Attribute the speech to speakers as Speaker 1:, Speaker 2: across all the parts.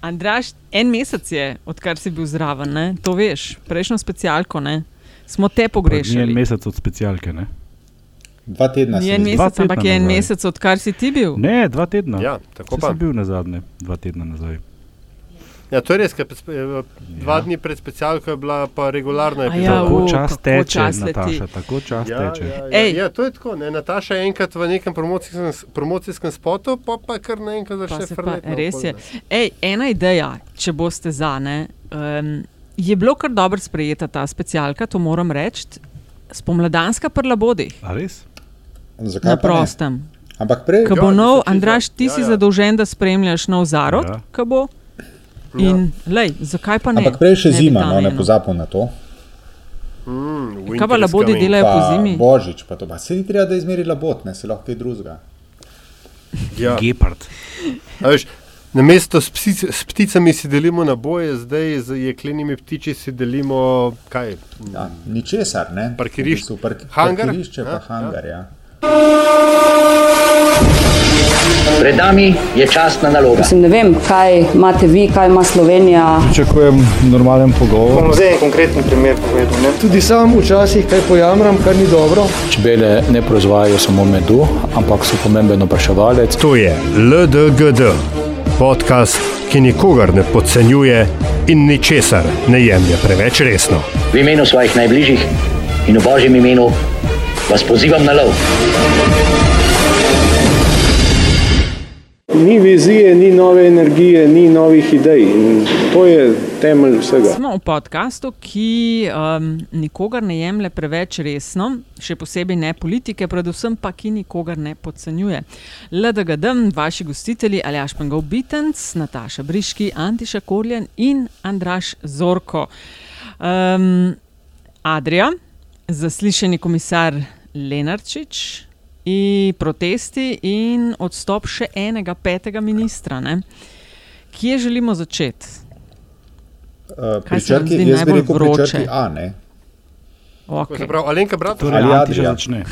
Speaker 1: Andraš, en mesec je, odkar si bil zraven, ne? to veš, prejšnjo specialko, ne? smo te pogrešali.
Speaker 2: En mesec od specialke. Ne?
Speaker 3: Dva tedna.
Speaker 1: Ni en mesec, ampak je en mesec, odkar si ti bil.
Speaker 2: Ne, dva tedna.
Speaker 4: Ja, tako pa.
Speaker 2: Si bil na zadnje, dva tedna nazaj.
Speaker 4: Ja, to je res, ker dva ja. dni pred specialko je bila pa regularna
Speaker 1: Ja,
Speaker 4: epizoda.
Speaker 2: Tako
Speaker 1: u,
Speaker 2: čas teče,
Speaker 1: čas.
Speaker 2: Nataša, tako čas
Speaker 4: Ja,
Speaker 2: teče.
Speaker 4: ja, ja, ja, to je tako. Ne? Nataša je enkrat v nekem promocijskem, promocijskem spotu, pa pa kar naenkrat začne
Speaker 1: se pa,
Speaker 4: frnet.
Speaker 1: res je. Ej, ena ideja, če boste za ne. Um, je bilo kar dobro sprejeta ta specialka, to moram reči, spomladanska prla bodi
Speaker 2: A res?
Speaker 3: Zakaj
Speaker 1: na prostem.
Speaker 3: Ampak prej,
Speaker 1: Ko bo
Speaker 4: Ja,
Speaker 1: nov, Andraš, ti
Speaker 4: ja,
Speaker 1: si
Speaker 4: ja.
Speaker 1: zadolžen, da spremljaš nov zarod,
Speaker 2: Ja.
Speaker 1: ja. bo. In, lej, zakaj pa ne?
Speaker 3: ampak prej še
Speaker 1: Ne
Speaker 3: zima, no, ne pozapom na to.
Speaker 4: Mm,
Speaker 1: Kaj pa labodi delajo po
Speaker 3: Pa
Speaker 1: zimi?
Speaker 3: Božič, pa to pa se ni treba, da izmeri labot, ne se lahko kaj drugega.
Speaker 4: Ja.
Speaker 2: Gepard.
Speaker 4: A veš, Namesto s, psic, s pticami si delimo naboje, zdaj z jeklenimi ptiči si delimo kaj?
Speaker 3: Ja, ničesar, ne?
Speaker 4: Parkirišče.
Speaker 3: V bistvu park,
Speaker 4: Hangar?
Speaker 3: Parkirišče pa
Speaker 4: Ja,
Speaker 3: hangar, ja.
Speaker 5: Pred nami je častna naloga.
Speaker 6: Mislim, ne vem, kaj imate vi, kaj ima Slovenija.
Speaker 7: Pričakujem normalen pogovor.
Speaker 8: bom zdaj en konkreten primer povedal. Ne?
Speaker 7: Tudi sam včasih kaj pojamram, kar ni dobro.
Speaker 9: Čebele ne proizvajajo samo medu, ampak so pomemben opraševalec.
Speaker 4: To je LDGD, podcast, ki nikogar ne podcenjuje in ničesar ne jemlje preveč resno.
Speaker 5: V imenu svojih najbližjih in v božjem imenu vas pozivam na lov.
Speaker 8: Ni vizije, ni nove energije, ni novih idej. In to je temelj vsega.
Speaker 1: Smo v podkastu, ki um, nikogar ne jemlje preveč resno, še posebej ne politike, predvsem pa ki nikogar ne podcenjuje. LDGD, vaši gostitelji Aljaš Pengov Bitenc, Nataša Briški, Antiša Korjen in Andraš Zorko. Um, Adria, zaslišeni komisar Lenarčič. In protesti in odstop še enega petega ministra. Ne? Kje želimo začeti?
Speaker 3: Uh,
Speaker 1: Kaj
Speaker 3: pri črki, jaz bi
Speaker 1: najbolj
Speaker 3: rekel pri
Speaker 1: vroče?
Speaker 3: črki A, ne.
Speaker 1: Okay.
Speaker 4: Prav, Alenka, brat,
Speaker 2: Torej,
Speaker 3: Ali
Speaker 2: Antiša
Speaker 3: Adria.
Speaker 2: začne.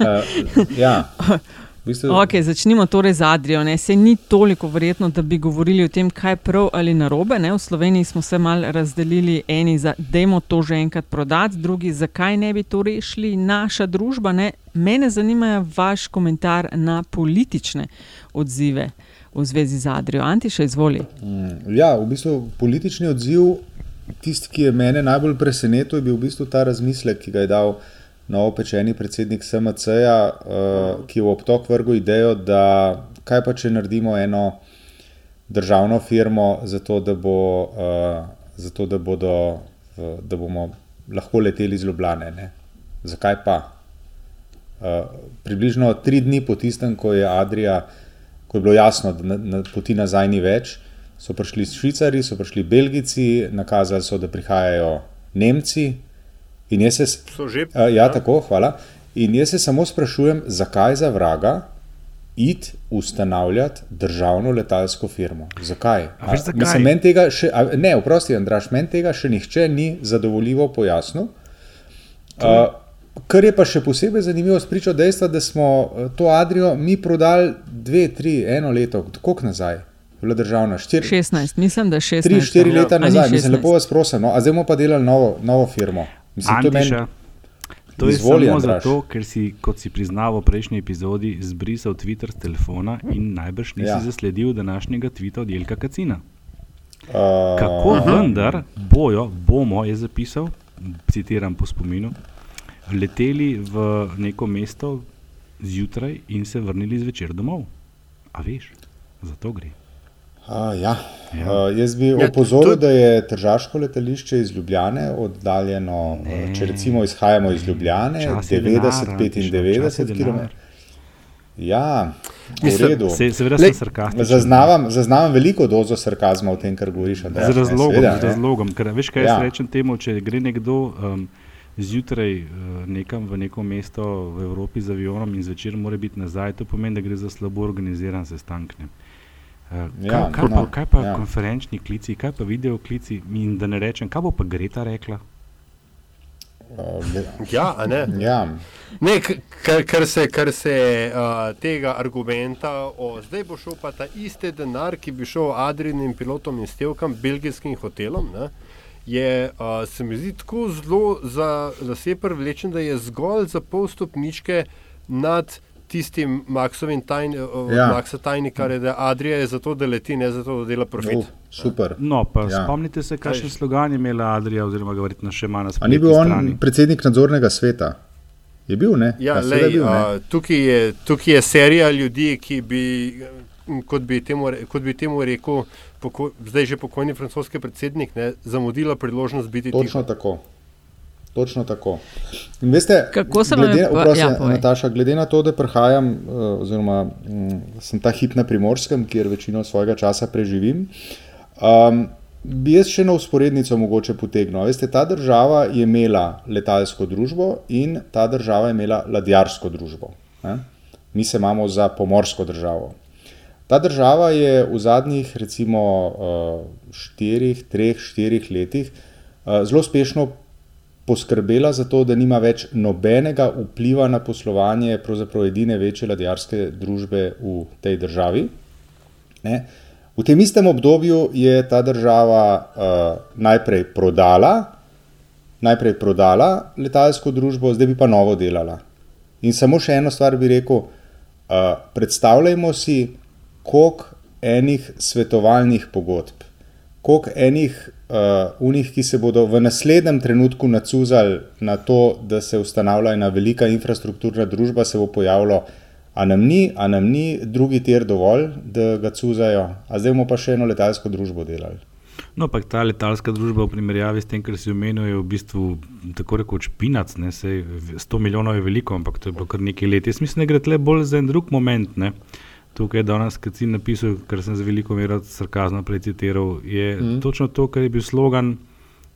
Speaker 3: Uh, ja, v bistvu,
Speaker 1: Okay, začnimo torej z Adrijo. Ne. Se ni toliko verjetno, da bi govorili o tem, kaj je prav ali narobe. Ne. V Sloveniji smo se mal razdelili, eni za, je to že enkrat prodati, drugi zakaj ne bi to rešili naša družba. Ne. Mene zanima vaš komentar na politične odzive v zvezi z Adrijo. Antiša, izvoli.
Speaker 3: Ja, v bistvu politični odziv, tisti, ki je mene najbolj presenetil, je bil v bistvu ta razmislek, ki ga je dal novopečeni predsednik SMC-ja, uh, ki je v obtok vrgel idejo, da kaj pa če naredimo eno državno firmo, zato da, bo, uh, zato, da, bodo, uh, da bomo lahko leteli iz Ljubljane. Ne? Zakaj pa? Uh, približno tri dni po tistem, ko je Adrija, ko je bilo jasno, da na, na poti nazaj ni več, so prišli Švicari, so prišli Belgijci, nakazali so, da prihajajo Nemci. In jaz se,
Speaker 4: So že?
Speaker 3: uh, ja, tako, hvala. In jaz se samo sprašujem, zakaj za vraga id ustanavljati državno letalsko firmo? Zakaj?
Speaker 2: A veš, zakaj?
Speaker 3: Mislim, meni tega še, a, ne, oprosti, Andraš, meni tega še nihče ni zadovoljivo pojasnil. Uh, kar je pa še posebej zanimivo, spričo dejstva, da smo eh, to Adrijo mi prodali dve, tri, eno leto, koliko nazaj, bila državna, štiri,
Speaker 1: 16, mislim, da 16.
Speaker 3: tri, štiri
Speaker 1: no.
Speaker 3: leta nazaj. Mislim,
Speaker 1: 16?
Speaker 3: lepo vas prosim, no, a zdaj bomo pa delali novo, novo firmo. Mislim, to je
Speaker 2: Antiša. To je samo
Speaker 3: Andraž.
Speaker 2: zato, ker si, kot si priznal v prejšnji epizodi, zbrisal Twitter z telefona in najbrž nisi
Speaker 3: Ja.
Speaker 2: zasledil današnjega tvita od Jelka Kacina.
Speaker 3: Uh,
Speaker 2: Kako vendar bojo, bomo, je zapisal, citiram po spominu, leteli v neko mesto zjutraj in se vrnili zvečer domov. A veš, za to gre.
Speaker 3: A, ja.
Speaker 2: Ja.
Speaker 3: Uh, jaz bi
Speaker 4: Ja,
Speaker 3: opozoril,
Speaker 4: to-
Speaker 3: da je tržaško letališče iz Ljubljane oddaljeno, ne. če recimo izhajamo iz Ljubljane,
Speaker 2: Čas je
Speaker 3: 90,
Speaker 2: denar, Antiša, čas je
Speaker 3: 95
Speaker 2: denar.
Speaker 3: km. Ja, v
Speaker 4: Mislim,
Speaker 3: redu.
Speaker 2: Se, seveda sem sarkastičen.
Speaker 3: Zaznavam, zaznavam veliko dozo sarkazma v tem, kar govoriš. Andreas,
Speaker 2: Z
Speaker 3: ne,
Speaker 2: razlogom,
Speaker 3: seveda,
Speaker 2: z
Speaker 3: ne.
Speaker 2: razlogom. Ker, veš, kaj
Speaker 3: Ja.
Speaker 2: jaz rečem temu, če gre nekdo um, zjutraj uh, nekam v neko mesto v Evropi z avionom in zvečer mora biti nazaj, to pomeni, da gre za slabo organiziran sestanek. Ne. Uh,
Speaker 3: Ja,
Speaker 2: kaj, kaj, pa,
Speaker 3: no,
Speaker 2: kaj pa
Speaker 3: ja.
Speaker 2: konferenčni klici, kaj pa video klici, in da ne rečem, kaj bo pa Greta rekla?
Speaker 3: Uh,
Speaker 4: Ja, ne?
Speaker 3: Ja,
Speaker 10: Ne, kar, kar se, kar se uh, tega argumenta, o, zdaj bo šel pa ta isti denar, ki bi šel Adrianim pilotom in stevkam, belgijskim hotelom, ne, je, uh, se mi zdi tako zelo za lase privlečen, da je zgolj za pol stopničke nad tistim Maxovim tajni, uh,
Speaker 3: Ja.
Speaker 10: ja. Maxa tajnikarjem, da Adrija je zato, da leti, ne zato, da dela profit.
Speaker 3: Uh, super.
Speaker 2: No, pa
Speaker 3: Ja.
Speaker 2: ja. spomnite se, kakšen slogan je imela Adrija, oziroma ga verjetno še ima na
Speaker 3: A
Speaker 2: spletni
Speaker 3: ni bil on
Speaker 2: strani.
Speaker 3: predsednik nadzornega sveta? Je bil, ne?
Speaker 10: Ja,
Speaker 3: je
Speaker 10: lej,
Speaker 3: bil, ne.
Speaker 10: a, tukaj, je, tukaj je serija ljudi, ki bi, kot bi temu, kot bi temu rekel, poko, zdaj že pokojni francoski predsednik, ne, zamudila priložnost biti
Speaker 3: Točno
Speaker 10: tiho.
Speaker 3: tako. Točno tako. In veste,
Speaker 1: Kako se vam je
Speaker 3: glede, oprosti,
Speaker 1: ja, povej.
Speaker 3: Nataša, glede na to, da prihajam, eh, oziroma mm, sem ta hip na primorskem, kjer večino svojega časa preživim, um, bi jaz še eno usporednico mogoče potegnil. Veste, ta država je imela letalsko družbo in ta država je imela ladjarsko družbo. Ne? Mi se imamo za pomorsko državo. Ta država je v zadnjih, recimo, eh, štirih, treh, štirih letih eh, zelo uspešno poskrbela za to, da nima več nobenega vpliva na poslovanje pravzaprav edine večje ladjarske družbe v tej državi. Ne? V tem istem obdobju je ta država uh, najprej prodala, najprej prodala letalsko družbo, zdaj bi pa novo delala. In samo še eno stvar bi rekel, uh, predstavljajmo si, koliko enih svetovalnih pogodb, koliko enih uh, unih, ki se bodo v naslednjem trenutku nacuzali na to, da se ustanavlja ena velika infrastrukturna družba, se bo pojavilo, a nam ni, a nam ni drugi tir dovolj, da ga cuzajo, a zdaj bomo pa še eno letalsko družbo delali.
Speaker 2: No, pa ta letalska družba v primerjavi s tem, kar si omenil, je v bistvu tako rekoč pinac. Ne, sej, 100 milijonov je veliko, ampak to je bilo kar nekaj let. Jaz mislim, da gre tle bolj za en drug moment. Ne. Tukaj je danes, ki si napisal, kar sem z veliko mero sarkazma precitiral, je mm. točno to, kar je bil slogan,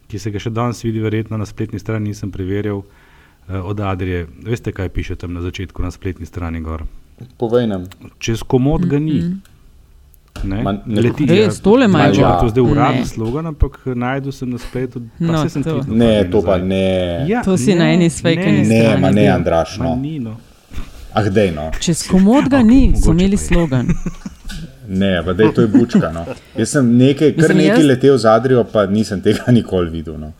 Speaker 2: ki se ga še danes vidi, verjetno na spletni strani nisem preverjal, eh, od Adrije. Veste, kaj piše tam na začetku, na spletni strani gor?
Speaker 3: Povej nam.
Speaker 2: Čez komod ga ni. Ne,
Speaker 3: Ma, ne-
Speaker 2: Leti,
Speaker 1: Res, tole
Speaker 2: ne
Speaker 1: imajo.
Speaker 2: vem, če je to zdaj
Speaker 1: Ne.
Speaker 2: uradni slogan, ampak najdu sem na spletu.
Speaker 1: No,
Speaker 2: sem
Speaker 1: to.
Speaker 3: Ne, to pa ne.
Speaker 2: Ja,
Speaker 1: To si na eni sfejkani
Speaker 3: Ne,
Speaker 1: strani.
Speaker 3: ma ne,
Speaker 1: bil.
Speaker 3: Andraš,
Speaker 2: Ma
Speaker 3: no.
Speaker 2: ni, no.
Speaker 3: Ah, dej, no.
Speaker 1: Čez komod ga ni, so
Speaker 2: mogoče
Speaker 1: imeli slogan.
Speaker 3: Ne, pa to je bučka. No. Jaz sem nekaj, kar
Speaker 1: Mislim,
Speaker 3: nekaj
Speaker 1: jaz-
Speaker 3: letel z Adrijo, pa nisem tega nikoli videl. No.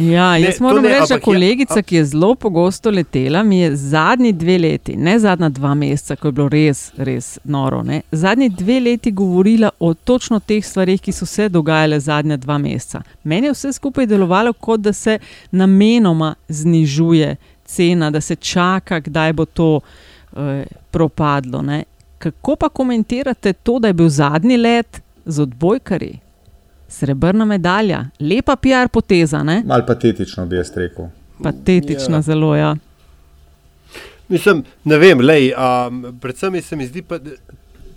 Speaker 1: Ja,
Speaker 10: Ne,
Speaker 1: jaz
Speaker 10: to
Speaker 1: moram
Speaker 10: ne,
Speaker 1: reči, da
Speaker 10: je-
Speaker 1: kolegica, ki je zelo pogosto letela, mi je zadnji dve leti, ne zadnja dva meseca, ko je bilo res, res noro, ne, zadnji dve leti govorila o točno teh stvarih, ki so se dogajale zadnja dva meseca. Meni je vse skupaj delovalo, kot da se namenoma znižuje cena, da se čaka, kdaj bo to eh, propadlo. Ne. Kako pa komentirate to, da je bil zadnji let z odbojkarji? Srebrna medalja, lepa PR poteza, ne?
Speaker 3: Mal patetično bi jaz rekel.
Speaker 1: patetična
Speaker 10: Ja.
Speaker 1: zelo. Ja.
Speaker 10: Mislim, ne vem, lej, um, predvsem se mi zdi pa,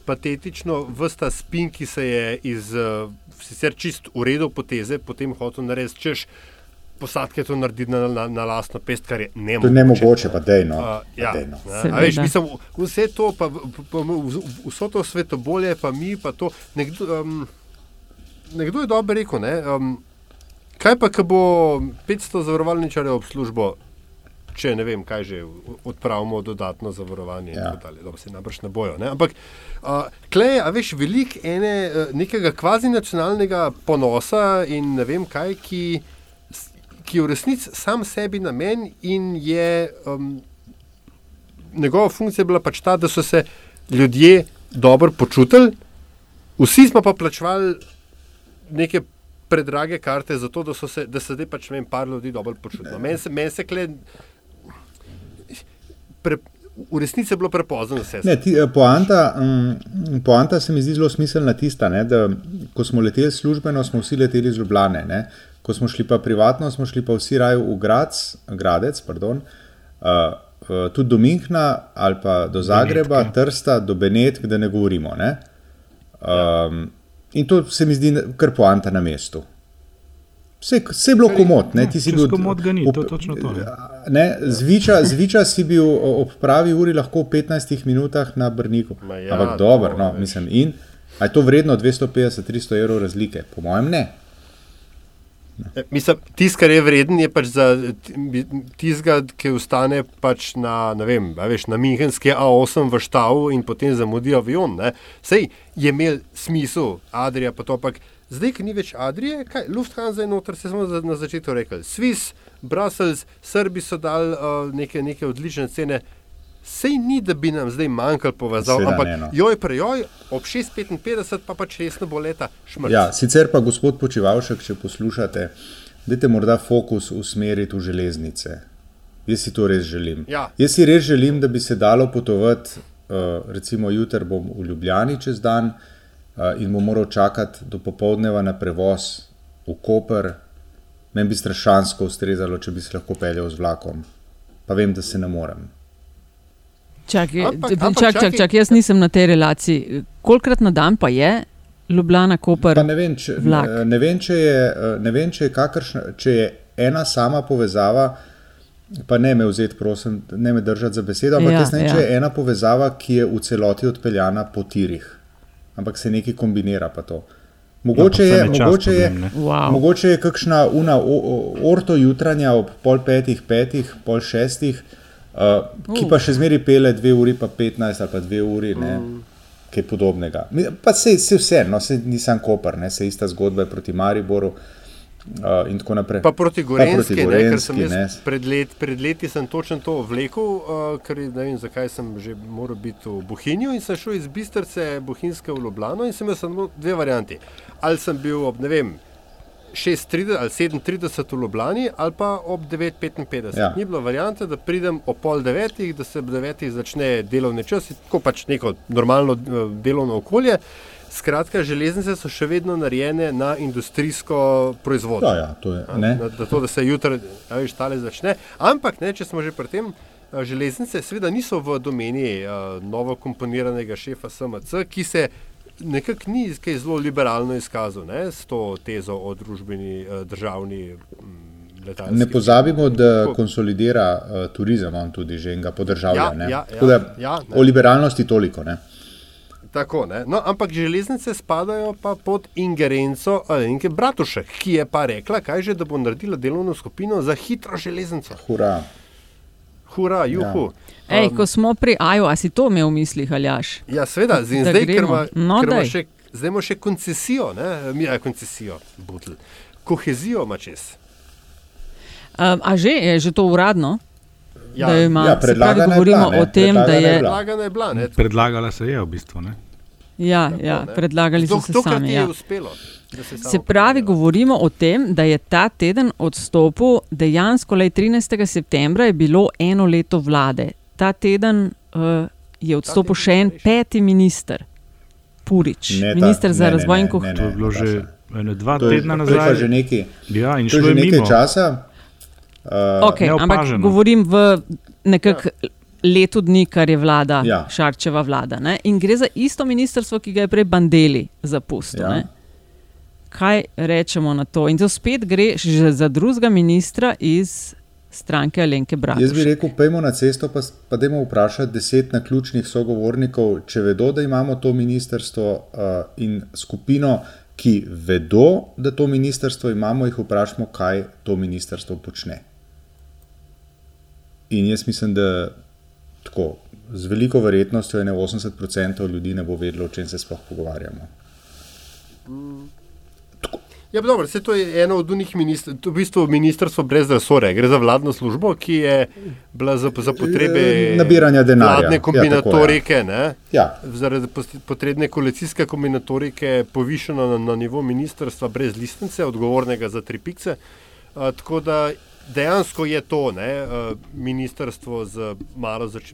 Speaker 10: patetično vsta spin, ki se je iz uh, sicer čist uredil poteze, potem hotel narediti, češ posadke to narediti na, na, na lastno pest, kar je
Speaker 3: To je
Speaker 10: nemogoče.
Speaker 3: nemogoče, pa dej, no.
Speaker 10: Uh, ja,
Speaker 3: Dej, no.
Speaker 10: ne,
Speaker 1: Seveda.
Speaker 10: a veš, mislim, vse to, pa, pa, pa, vso to svetobolje, pa mi, pa to. Nekdo, um, nekdo je dobro rekel, ne, um, kaj pa, ko bo 500 zavarovalničarjev ob službo, če ne vem, kaj že odpravimo dodatno zavarovanje.
Speaker 3: Ja.
Speaker 10: Ja. Dobro, se najbrž ne bojo. Ne? Ampak uh, klej, a veš, veliko ene, eh, nekega kvazi nacionalnega ponosa in ne vem kaj, ki, s- ki je v resnici sam sebi namen in je. Um, njegova funkcija bila pač ta, da so se ljudje dobro počutili, vsi smo pa plačevali neke predrage karte, zato da, so se, da se zdaj pač vem, par ljudi dobro počutilo. Meni se, men se kle. Pre, v resnici je bilo prepozno vse.
Speaker 3: Ne, ti, eh, poanta, um, poanta se mi zdi zelo smiselna tista, ne, da ko smo leteli službeno, smo vsi leteli iz Ljubljane. Ne. Ko smo šli pa privatno, smo šli pa vsi raje v Grac, Gradec, pardon, uh, tudi do Minhna ali pa do Zagreba,
Speaker 2: Benetke.
Speaker 3: Trsta, do Benetk, da ne govorimo. Ne. Um, in to se mi zdi kar poanta na mestu. Vse, vse je bilo komod, ne, ti si bil.
Speaker 2: komod ga ni,
Speaker 3: ob-
Speaker 2: to je točno to. Ne.
Speaker 3: Ne, zviča, zviča si bil ob pravi uri lahko v 15 minutah na Brniku.
Speaker 10: Ma ja,
Speaker 3: Ampak dobro, no, mislim. In je to vredno 250-300 evrov razlike? Po mojem, ne.
Speaker 10: Mislim, tisto, kar je vreden, je pač za tistega, ki ostane pač na, vem, veš, na Münchenski A8 v Štavu in potem zamudi avion. Ne. Sej je imel smisel, Adrija, pa to pač. Zdaj, ki ni več Adrije, kaj Lufthansa je noter, se smo na začetku rekli. Swiss, Brussels, Srbi so dali uh, neke, neke odlične cene. Sej ni, da bi nam zdaj manjkalo povezav,
Speaker 3: Seveda
Speaker 10: ampak
Speaker 3: ne, no.
Speaker 10: joj, prejoj, ob 6:55 pa pač resno bo leta šmrt.
Speaker 3: Ja, sicer pa, gospod Počivalšek, če poslušate, dajte morda fokus usmeriti v železnice. Jaz si to res želim.
Speaker 10: Ja.
Speaker 3: Jaz si res želim, da bi se dalo potovati, uh, recimo jutri bom v Ljubljani čez dan uh, in bom moral čakati do popovdneva na prevoz v Koper. Meni bi strašansko ustrezalo, če bi se lahko peljal z vlakom. Pa vem, da se ne morem.
Speaker 1: Čakaj,
Speaker 10: Ampak-
Speaker 1: čak,
Speaker 10: ampak
Speaker 1: čak, čak, čak, jaz nisem na tej relaciji. Kolikrat na dan pa je Ljubljana, Koper?
Speaker 3: Pa ne vem, če,
Speaker 1: vlak.
Speaker 3: ne, ne vem, če je, eh, ne vem, če je, kakršna, če je ena sama povezava. Pa ne me vzeti, prosim, ne me držati za besedo, ampak
Speaker 1: Ja,
Speaker 3: ja, jaz ne vem,
Speaker 1: ja.
Speaker 3: če je ena povezava, ki je v celoti odpeljana po tirih, ampak se nekaj kombinira. pa to. Mogoče
Speaker 2: Ja, pa
Speaker 3: je, mogoče je,
Speaker 2: problem.
Speaker 1: Wow.
Speaker 3: mogoče je kakšna una, o, o, orto jutranja ob pol petih, petih, pol šestih, uh, ki pa še zmeri pele dve uri, pa petnajst ali pa dve uri. Ne, Kaj podobnega. Pa se, se vse, no, se nisem kopar, ne, se ista zgodba je proti Mariboru uh, in tako naprej.
Speaker 10: Pa proti Gorenski,
Speaker 3: proti
Speaker 10: ne, ker sem
Speaker 3: Gorenjski, ne.
Speaker 10: jaz pred, let, pred leti sem točno to vlekel, uh, ker ne vem, zakaj sem že moral biti v Bohinju in sem šel iz Bistrce Bohinjske v Ljubljano in sem imel samo dve varianti. Ali sem bil ob, ne vem, 6.30 ali 7.30 v Ljubljani ali pa ob 9.55.
Speaker 3: Ja.
Speaker 10: Ni bilo variante, da pridem ob pol devetih, da se ob devetih začne delovni čas, tako pač neko normalno eh, delovno okolje. Skratka, železnice so še vedno narejene na industrijsko proizvodnjo.
Speaker 3: Ja, ja, to je, ne.
Speaker 10: Na, na to, da se jutri, a veš, tale začne. Ampak, ne, če smo že pri tem, a, železnice seveda niso v domeni a, novo komponiranega šefa SMC, ki se nekako ni kaj zelo liberalno izkazal ne, s to tezo o družbeni, a, državni mm, letalski.
Speaker 3: Ne pozabimo, da
Speaker 10: Tako.
Speaker 3: konsolidira uh, turizem, on tudi že in ga podržavlja.
Speaker 10: Ja,
Speaker 3: ne.
Speaker 10: ja,
Speaker 3: Tako da,
Speaker 10: ja, ja, ne.
Speaker 3: o liberalnosti toliko. Ne.
Speaker 10: Tako, ne. no, ampak železnice spadajo pa pod ingerenco Alenke Bratušek, ki je pa rekla, kaj že, da bo naredila delovno skupino za hitro železnico.
Speaker 3: Hura.
Speaker 10: Hura, juhu.
Speaker 1: Ej,
Speaker 10: Um,
Speaker 1: ko smo pri Aju, a si to imel v mislih, Aljaš?
Speaker 10: Ja, seveda, zdaj,
Speaker 1: Da
Speaker 10: zdaj ker
Speaker 1: gremo.
Speaker 10: ima,
Speaker 1: No,
Speaker 10: še, zdaj ima še koncesijo, ne, mi je koncesijo, butl. Kohezijo ima čez.
Speaker 1: Um, a že je že to uradno?
Speaker 10: Ja.
Speaker 1: ima,
Speaker 3: Ja, predlagana je
Speaker 1: govorimo
Speaker 3: bila, ne,
Speaker 1: o tem, da
Speaker 3: predlagana je bila.
Speaker 10: Predlagana je bila, ne,
Speaker 2: Predlagala se je v bistvu. Ne?
Speaker 1: Ja, ja,
Speaker 10: ne.
Speaker 1: predlagali so se
Speaker 10: Tokrat
Speaker 1: sami. Ja.
Speaker 10: uspelo. se
Speaker 1: Se pravi,
Speaker 10: predlaga.
Speaker 1: govorimo o tem, da je ta teden odstopil, dejansko le 13. septembra je bilo eno leto vlade. Ta teden uh, je odstopil
Speaker 10: teden
Speaker 1: še en peti minister, Purič,
Speaker 3: Ne ta-
Speaker 1: minister za
Speaker 3: ne,
Speaker 1: razvoj in kohezija.
Speaker 2: To je bilo že ene dva
Speaker 3: To je,
Speaker 2: tedna
Speaker 3: to je pa
Speaker 2: nazaj.
Speaker 3: že nekaj,
Speaker 2: Ja, in
Speaker 3: to je
Speaker 2: šlo
Speaker 3: že nekaj
Speaker 2: mimo.
Speaker 3: časa. Uh,
Speaker 1: Okay, ampak
Speaker 2: neopaženo.
Speaker 1: govorim v nekak letu dni, kar je vlada, ja. Šarčeva vlada. Ne? In gre za isto ministrstvo, ki ga je prej Bandeli zapustil.
Speaker 3: Ja.
Speaker 1: Kaj rečemo na to? In to spet gre že za drugega ministra iz stranke Alenke
Speaker 3: Jaz bi rekel, pojmo na cesto, pa, pa dajmo vprašati deset naključnih sogovornikov, če vedo, da imamo to ministrstvo uh, in skupino, ki vedo, da to ministrstvo imamo, jih vprašamo, kaj to ministrstvo počne. In jaz mislim, da tako, z veliko verjetnostjo je ne 80% ljudi ne bo vedelo, o čem se sploh pogovarjamo.
Speaker 10: Ja, pa dobro, to je eno od unih ministrstv, v bistvu ministrstvo brez resorja. Gre za vladno službo, ki je bila za, za potrebe
Speaker 3: Eh, nabiranja denarja.
Speaker 10: vladne
Speaker 3: Ja,
Speaker 10: kombinatorike, ja,
Speaker 3: Ja,
Speaker 10: zaradi potrebne koalicijske kombinatorike povišena na, na nivo ministrstva brez listnice, odgovornega za tri pikce. A, tako da dejansko je to ne, a, ministrstvo z malo, zač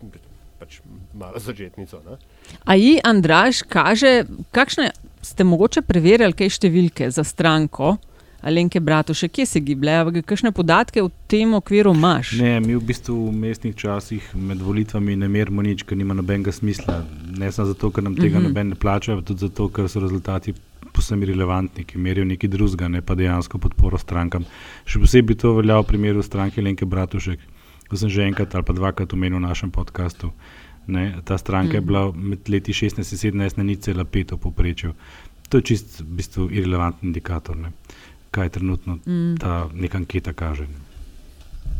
Speaker 10: pač malo začetnico. Ne.
Speaker 1: A ji Andraš kaže, kakšne ste mogoče preverjali, kaj številke za stranko Alenke Bratušek, kje se gibljejo, kakšne podatke v tem okviru imaš?
Speaker 2: Ne, mi v bistvu v mestnih časih med volitvami ne merimo nič, ker nima nobenega smisla. Ne samo zato, ker nam tega mm -hmm. noben ne plača, ampak tudi zato, ker so rezultati posebno irrelevantni, ki merijo nekaj drugega, ne pa dejansko podporo strankam. Še posebej to velja v primeru stranke Lenke Bratušek, ko sem že enkrat ali pa dvakrat omenil v našem podkastu. Ne, ta stranka mm je bila med leti 16 in 17 na 0,5 v povprečju. To je čist v bistvu irrelevanten indikator. Ne. Kaj trenutno
Speaker 1: Mm.
Speaker 2: ta neka anketa kaže.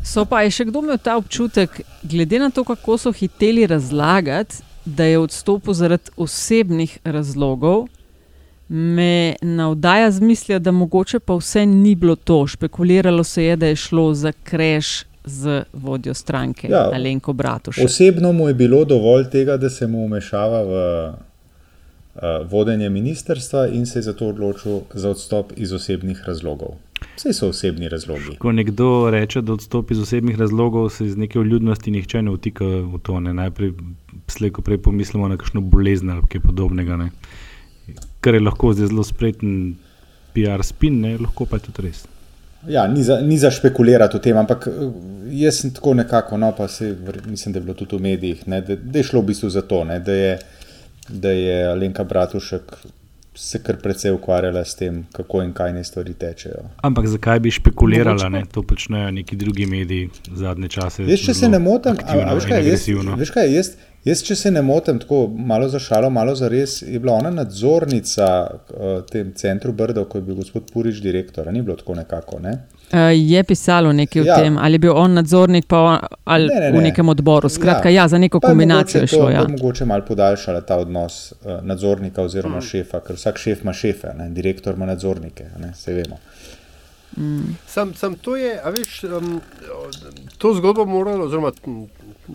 Speaker 1: So pa je še kdo imel ta občutek, glede na to, kako so hiteli razlagati, da je odstopil zaradi osebnih razlogov, me navdaja z mislijo, da mogoče pa vse ni bilo to. Špekuliralo se je, da je šlo za kreš z vodjo stranke,
Speaker 3: Ja.
Speaker 1: Alenko Bratušek.
Speaker 3: Osebno mu je bilo dovolj tega, da se mu umešava v vodenje ministerstva in se je zato odločil za odstop iz osebnih razlogov. Vse so osebni razlogi.
Speaker 2: Ko nekdo reče, da odstopi iz osebnih razlogov, se iz neke vljudnosti nihče ne vtika v to. Ne. Najprej slejko prej pomislimo na kakšno bolezen ali kaj podobnega. Ne. Kar je lahko zdaj zelo spreten PR spin, ne, lahko pa je tudi res.
Speaker 3: Ja, ni za, ni za špekulirati o tem, ampak eh, jaz sem tako nekako, no, pa se, mislim, da je bilo tudi v medijih, ne, da, da je šlo v bistvu za to, ne, da, je, da je Alenka Bratušek se kar precej ukvarjala s tem, kako in kaj ne stvari tečejo.
Speaker 2: Ampak zakaj bi špekulirala? Ne? To počnejo neki drugi mediji zadnje čase.
Speaker 3: Jaz, če se ne motim, a, a veš, kaj, jaz,
Speaker 2: agresivno.
Speaker 3: veš kaj, jaz, jaz, če se ne motim, tako malo za šalo, malo za res, je bila ona nadzornica v tem centru Brdo, ko je bil gospod Purič direktor, a ni bilo tako nekako, ne?
Speaker 1: Uh, je pisalo nekaj
Speaker 3: Ja.
Speaker 1: o tem, ali je bil on nadzornik pa on, ali
Speaker 3: Ne, ne,
Speaker 1: v
Speaker 3: ne.
Speaker 1: nekem odboru. Skratka, ja, ja za neko
Speaker 3: Pa
Speaker 1: kombinacijo je šlo.
Speaker 3: To,
Speaker 1: Ja.
Speaker 3: mogoče malo podaljšala ta odnos uh, nadzornika oziroma mm. šefa, ker vsak šef ima šefe, ne? direktor ima nadzornike, ne? se vemo.
Speaker 1: Mm.
Speaker 10: Sam, sam to je, a veš, um, to zgodbo moralo, oziroma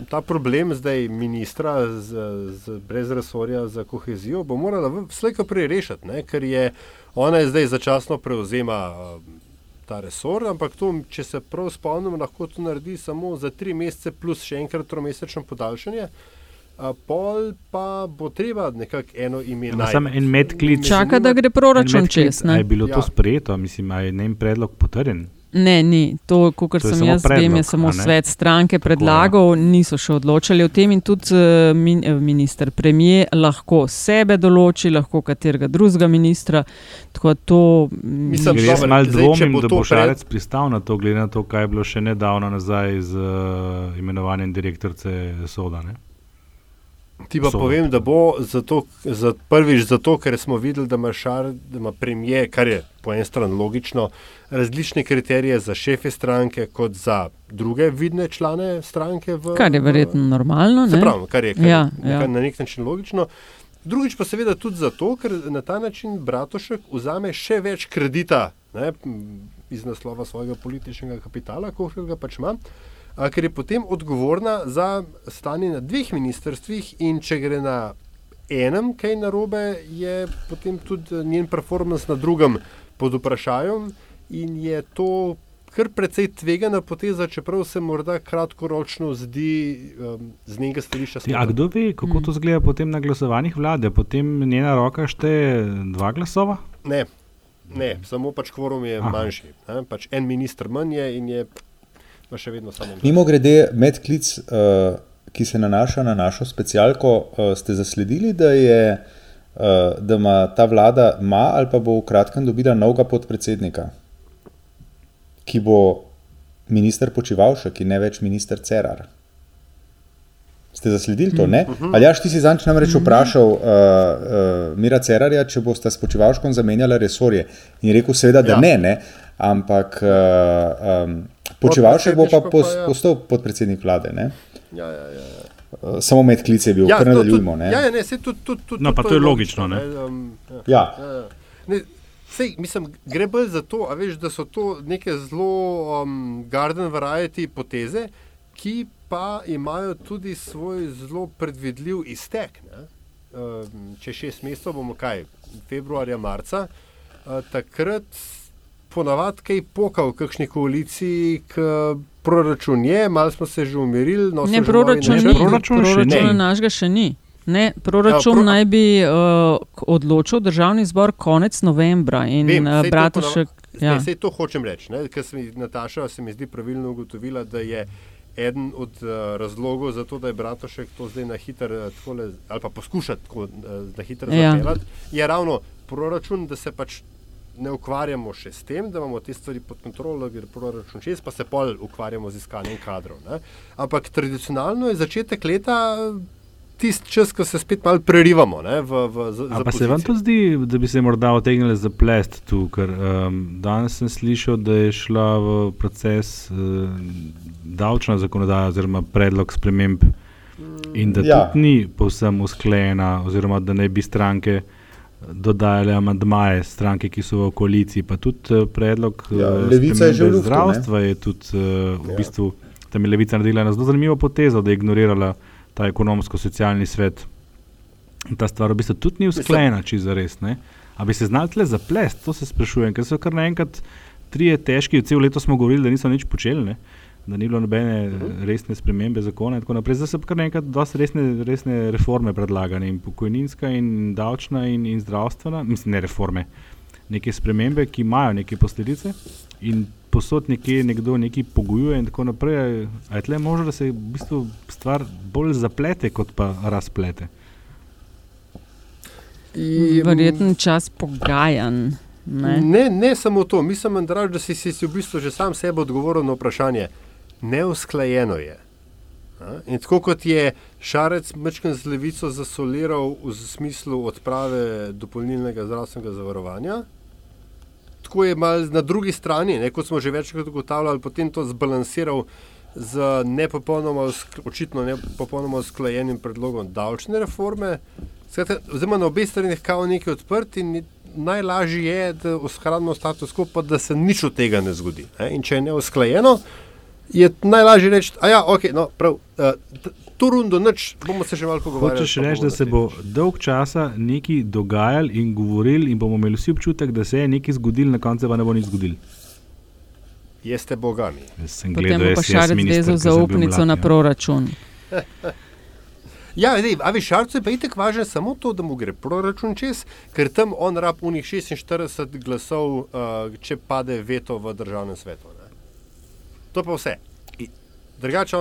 Speaker 10: ta problem zdaj ministra z, z, brez resorja za kohezijo bo morala slejko prej rešiti, ne? ker je ona je zdaj začasno prevzema ta resor, ampak to, če se prav spomnim, lahko to naredi samo za tri mesece plus še enkrat tromesečno podaljšanje. A pol pa bo treba nekako eno ime
Speaker 2: Samo
Speaker 10: najti.
Speaker 2: en medklic.
Speaker 1: Čaka, da gre proračun čez,
Speaker 2: Je bilo to
Speaker 10: Ja.
Speaker 2: sprejeto, mislim, a je njen predlog potrjen.
Speaker 1: Ne, ni. To,
Speaker 2: je
Speaker 1: sem jaz vem,
Speaker 2: predlog,
Speaker 1: je samo svet stranke predlagal, niso še odločali o tem in tudi eh, min, eh, minister premije lahko sebe določi, lahko katerega drugega ministra. Tako to mm,
Speaker 10: Mislim,
Speaker 2: jaz malo dvomim,
Speaker 10: bo
Speaker 2: da
Speaker 10: to
Speaker 2: bo
Speaker 10: pred-
Speaker 2: Šarec pristal na to, glede na to, kaj je bilo še nedavno nazaj z uh, imenovanjem direktorice Soda. Ne?
Speaker 10: Ti pa
Speaker 2: So.
Speaker 10: povem, da bo zato, za, prvič zato, ker smo videli, da ima, šar, da ima premije, kar je po eni strani logično, različne kriterije za šefe stranke, kot za druge vidne člane stranke. V,
Speaker 1: kar je verjetno normalno.
Speaker 10: Se
Speaker 1: ne?
Speaker 10: pravi, kar je, kar
Speaker 1: ja,
Speaker 10: je
Speaker 1: ja.
Speaker 10: na nek način logično. Drugič pa seveda tudi zato, ker na ta način Bratošek vzame še več kredita ne, iz naslova svojega političnega kapitala, koliko ga pač ima, a, ker je potem odgovorna za stanje na dveh ministrstvih in če gre na enem kaj narobe, je potem tudi njen performance na drugem pod vprašajem in je to kar precej tvegana poteza, čeprav se morda kratkoročno zdi um, z njega stališča
Speaker 2: Ja, a kdo ve, kako to zgleda potem na glasovanjih vlade? Potem njena roka šteje dva glasova?
Speaker 10: Ne, ne, samo pač kvorum je
Speaker 2: Aha.
Speaker 10: Aha. manjši. Ne? Pač en minister manj je in je pa še vedno samo.
Speaker 3: Mimo grede, medklic, uh, ki se nanaša na našo specialko, uh, ste zasledili, da, je, uh, da ima ta vlada, ima ali pa bo v kratkem dobila novega podpredsednika, ki bo minister Počivalšek in ne več minister Cerar. Ste zasledili to? Ne? Ali jaš ti si zanč namreč vprašal uh, uh, Mira Cerarja, če boste s Počivalškom zamenjali resorje. In je rekel, seveda, da
Speaker 10: Ja.
Speaker 3: ne, ne, ampak uh, um, Počivalšek bo pa pos,
Speaker 10: pa ja.
Speaker 3: postal podpredsednik vlade. Ne?
Speaker 10: Ja, ja, ja. ja.
Speaker 3: Uh, samo med klice je bil, ja, kar
Speaker 10: tudi-
Speaker 3: ne.
Speaker 10: Ja, ja, ne, sej tudi, tudi, tudi,
Speaker 2: No, pa to je logično, ne.
Speaker 10: Um, ja.
Speaker 3: Ja.
Speaker 10: Ja, ja. Ne, sej, mislim, gre bolj za to, a veš, da so to neke zelo um, garden variety poteze, ki pa imajo tudi svoj zelo predvidljiv iztek. Ne? Um, če šest mesecev bomo kaj, februarja, marca, uh, takrat ponavadi kaj poka v kakšni koaliciji, k proračun je, malo smo se že umirili. No,
Speaker 1: Ne, proračun ni,
Speaker 2: proračun ni.
Speaker 1: našega še ni. Ne, proračun
Speaker 10: Ja, pro-
Speaker 1: naj bi uh, odločil državni zbor konec novembra in
Speaker 10: Vem,
Speaker 1: uh, Bratušek.
Speaker 10: ponava-
Speaker 1: Ja.
Speaker 10: Ne, sej to hočem reči. Ker se mi Nataša se mi zdi pravilno ugotovila, da je eden od uh, razlogov za to, da je Bratošek to zdaj na hitro ali pa poskuša tako uh, na hitro
Speaker 1: Ja.
Speaker 10: zapeljati, je ravno proračun, da se pač ne ukvarjamo še s tem, da imamo te stvari pod kontrolo, ker je proračun čez, pa se pol ukvarjamo z iskanjem kadrov. Ne. Ampak tradicionalno je začetek leta tisti čas, ko se spet malo prerivamo. Ne, v, v, z,
Speaker 2: pa se vam to zdi, da bi se morda otegnili za plest tu? Ker um, danes sem slišal, da je šla v proces uh, davčna zakonodaja oziroma predlog sprememb in da
Speaker 3: Ja.
Speaker 2: tudi ni povsem usklajena, oziroma da ne bi stranke dodajale amandmaje, stranke, ki so v koaliciji, pa tudi eh, predlog
Speaker 3: Ja,
Speaker 2: eh,
Speaker 3: Levica je že v luftu, ne?
Speaker 2: zdravstva je tudi uh, v
Speaker 3: Ja.
Speaker 2: bistvu tam je Levica naredila eno zelo zanimivo potezo, da je ignorirala ta ekonomsko-socialni svet. Ta stvar v bistvu tudi ni usklajena, če za res. Ne? A bi se znali tle zaplest, to se sprašujem, ker so kar naenkrat trije težki, cel leto smo govorili, da niso nič počeli, ne? Da ni bilo nobene uh, resne spremembe zakona in tako naprej. Zdaj so pa kar naenkrat dosti resne, resne reforme predlagane in pokojninska in davčna in, in zdravstvena, mislim ne reforme, neke spremembe, ki imajo neke posledice in posod nekje nekdo nekaj pogojuje in tako naprej. A je tle možno, da se v bistvu stvar bolj zaplete, kot pa razplete?
Speaker 10: In-
Speaker 1: Verjetno čas pogajanj. Ne?
Speaker 10: Ne, ne samo to, mislim, Andraž, da si, si, si v bistvu že sam sebe odgovoril na vprašanje. Neusklajeno je. In tako kot je Šarec Mečken z levico zasoliral v smislu odprave dopolnilnega zdravstvenega zavarovanja, tako je mal na drugi strani, ne, kot smo že večkrat ugotavljali, potem to zbalansiral z nepopolnoma, očitno ne popolnoma usklajenim predlogom davčne reforme. Zdaj na obeh straneh kao nekaj odprt in najlažje je, da ohranimo status quo, pa da se nič od tega ne zgodi. Ne? In če je neusklajeno, je najlažje reči, da ja, okay, no, prav, uh, to rundo noč bomo se še malo pogovarjali.
Speaker 2: Hočeš reči, da se bo dolg časa nekaj dogajalo in govorili, in bomo imeli vsi občutek, da se je nekaj zgodilo, na koncu pa ne bo nič zgodilo.
Speaker 10: Jeste bogami.
Speaker 2: Jaz sem
Speaker 1: Potem
Speaker 2: gledal
Speaker 1: bo pa šarec vezal zaupnico na
Speaker 2: ja.
Speaker 1: proračun.
Speaker 10: Ja, zdaj, a veš, Šarcu je pa itek važno samo to, da mu gre proračun čez, ker tam on rab unih 46 glasov, uh, če pade veto v državnem svetu. To pa vse. I- Drugače,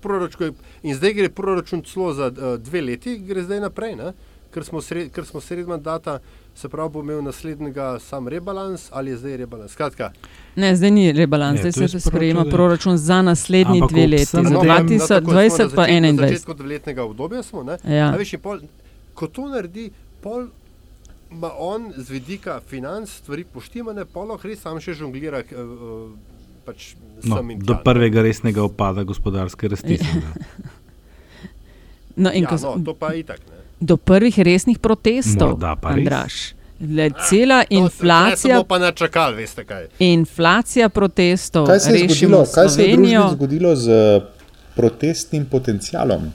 Speaker 10: proračun, in zdaj gre proračun celo za uh, dve leti, gre zdaj naprej, ne? ker smo, sred, ker smo sredi mandata, se pravi, bo imel naslednjega sam rebalans ali je zdaj rebalans. Skratka,
Speaker 1: Ne, zdaj ni rebalans,
Speaker 2: Ne,
Speaker 1: zdaj se sprejema proračun za naslednji
Speaker 2: Ampak
Speaker 1: dve leti, za
Speaker 2: tem-
Speaker 10: no,
Speaker 1: 2020
Speaker 10: na
Speaker 1: pa
Speaker 10: začetku- Na
Speaker 1: 2021.
Speaker 10: začetku dveletnega obdobja smo. Ne?
Speaker 1: Ja.
Speaker 10: A Veš, pol, ko to naredi, pol ima on z vidika financ stvari poštimane, pol lahko res sam še žonglira. Uh, pač
Speaker 2: No,
Speaker 10: sem in
Speaker 2: do prvega resnega upada gospodarske rasti.
Speaker 1: Ja. No, in
Speaker 10: Ja,
Speaker 1: ko
Speaker 10: no, to pa je itak. Ne.
Speaker 1: do prvih resnih protestov,
Speaker 2: Morda pa res.
Speaker 1: Andraš. Le, cela
Speaker 10: To se-
Speaker 1: inflacija,
Speaker 10: Ne smo pa načakali, veste kaj.
Speaker 1: inflacija protestov,
Speaker 3: Kaj se je zgodilo, kaj se je zgodilo z protestnim potencialom?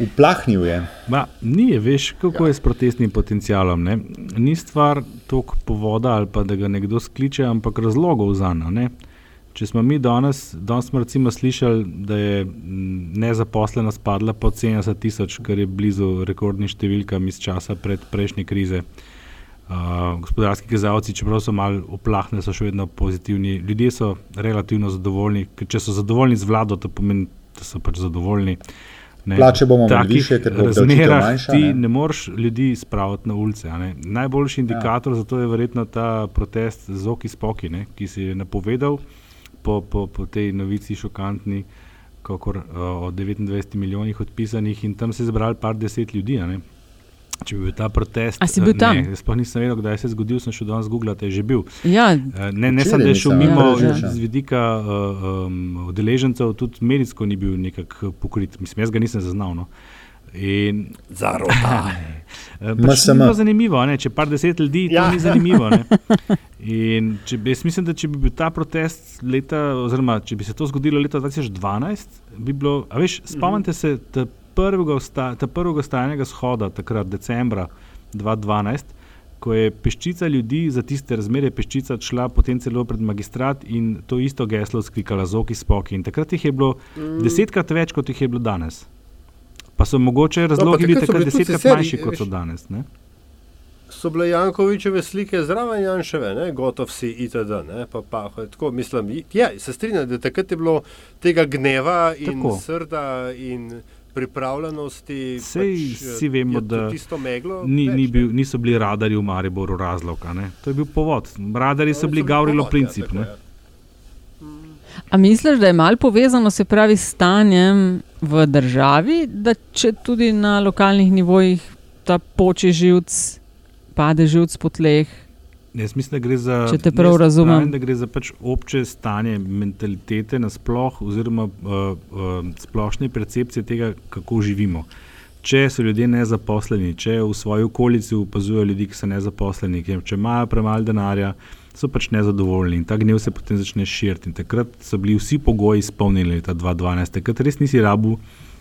Speaker 3: Uplahnil je.
Speaker 2: Ma, ni, veš, kako je s protestnim potencialom. Ne? Ni stvar toliko povoda ali pa da ga nekdo skliče, ampak razlogov za njo. Če smo mi danes, danes smo recimo slišali, da je mm, nezaposlenost padla pod 70 tisoč, kar je blizu rekordnim številkam iz časa pred prejšnje krize. Uh, gospodarski kazalci, čeprav so malo oplahne, so še vedno pozitivni. Ljudje so relativno zadovoljni, ker če so zadovoljni z vlado, to pomeni, da so pač zadovoljni. Ne,
Speaker 3: Plače bomo imeli višje, ker bo
Speaker 2: razmerah
Speaker 3: manjša,
Speaker 2: Ti
Speaker 3: ne.
Speaker 2: ne moreš ljudi spraviti na ulice. Najboljši indikator ja. za to je verjetno ta protest Zoki Spoki, ne, ki si je napovedal po, po, po tej novici šokantni, kakor o 29 milijonih odpisanih in tam se je zbralo par deset ljudi. ne. Če bi bil ta protest,
Speaker 1: A si bil
Speaker 2: eh,
Speaker 1: tam?
Speaker 2: Ne, sploh nisem vedel, kdaj se je zgodil, sem šel danes googlati, je že bil.
Speaker 1: Ja,
Speaker 2: Eh, Ne, ne samo, da je šel mimo
Speaker 1: ja,
Speaker 3: ja.
Speaker 2: z vidika uh, um, udeležencev, tudi medijsko ni bil nekako pokrit. Mislim, jaz ga nisem zaznal. No. In,
Speaker 10: Zarota.
Speaker 2: pač ni bilo zanimivo, ne? če par deset ljudi, ja. To ni zanimivo. Ne? In če, jaz mislim, da če bi bil ta protest leta, oziroma če bi se to zgodilo leta 2012, bi bilo, a veš, spomnite se ta prvega, osta, ta prvega stajnega shoda, takrat decembra 2012. Ko je peščica ljudi za tiste razmere, peščica šla potem celo pred magistrat in to isto geslo skrikala z oki spoki. In takrat jih je bilo mm. desetkrat več, kot jih je bilo danes. Pa so mogoče razlogi bili
Speaker 10: takrat
Speaker 2: takrat
Speaker 10: bili tudi
Speaker 2: desetkrat
Speaker 10: sicer,
Speaker 2: manjši, kot so danes. Ne?
Speaker 10: So bile Jankovičeve slike zraven Janševe, ne? gotov si itd. Ne? Pa, pa, tako, mislim, ja, se strinjam, da takrat je bilo tega gneva in
Speaker 2: tako.
Speaker 10: srda in pripravljenosti.
Speaker 2: Sej
Speaker 10: eh,
Speaker 2: vsi vemo, da
Speaker 10: tisto meglo.
Speaker 2: Ni,
Speaker 10: več,
Speaker 2: ni bil, niso bili radarji v Mariboru razlog. a ne. To je bil povod. Radarji so bili Gavrilo
Speaker 10: povod, ja,
Speaker 2: princip.
Speaker 10: tako
Speaker 2: ne.
Speaker 10: je.
Speaker 1: A misliš, da je malo povezano se pravi s stanjem v državi, da če tudi na lokalnih nivojih ta poči živc, pade živc po tleh?
Speaker 2: Jaz mislim, da gre za,
Speaker 1: Če te prav razumem.
Speaker 2: pravim, da gre za pač obče stanje mentalitete nasploh, oziroma uh, uh, splošne percepcije tega, kako živimo. Če so ljudje nezaposleni, če v svoji okolici opazujejo ljudi, ki so nezaposleni, ki- če imajo premalo denarja, so pač nezadovoljni in ta gnev se potem začne širiti. In takrat so bili vsi pogoji izpolnjeni leta 2012. Takrat res nisi rabu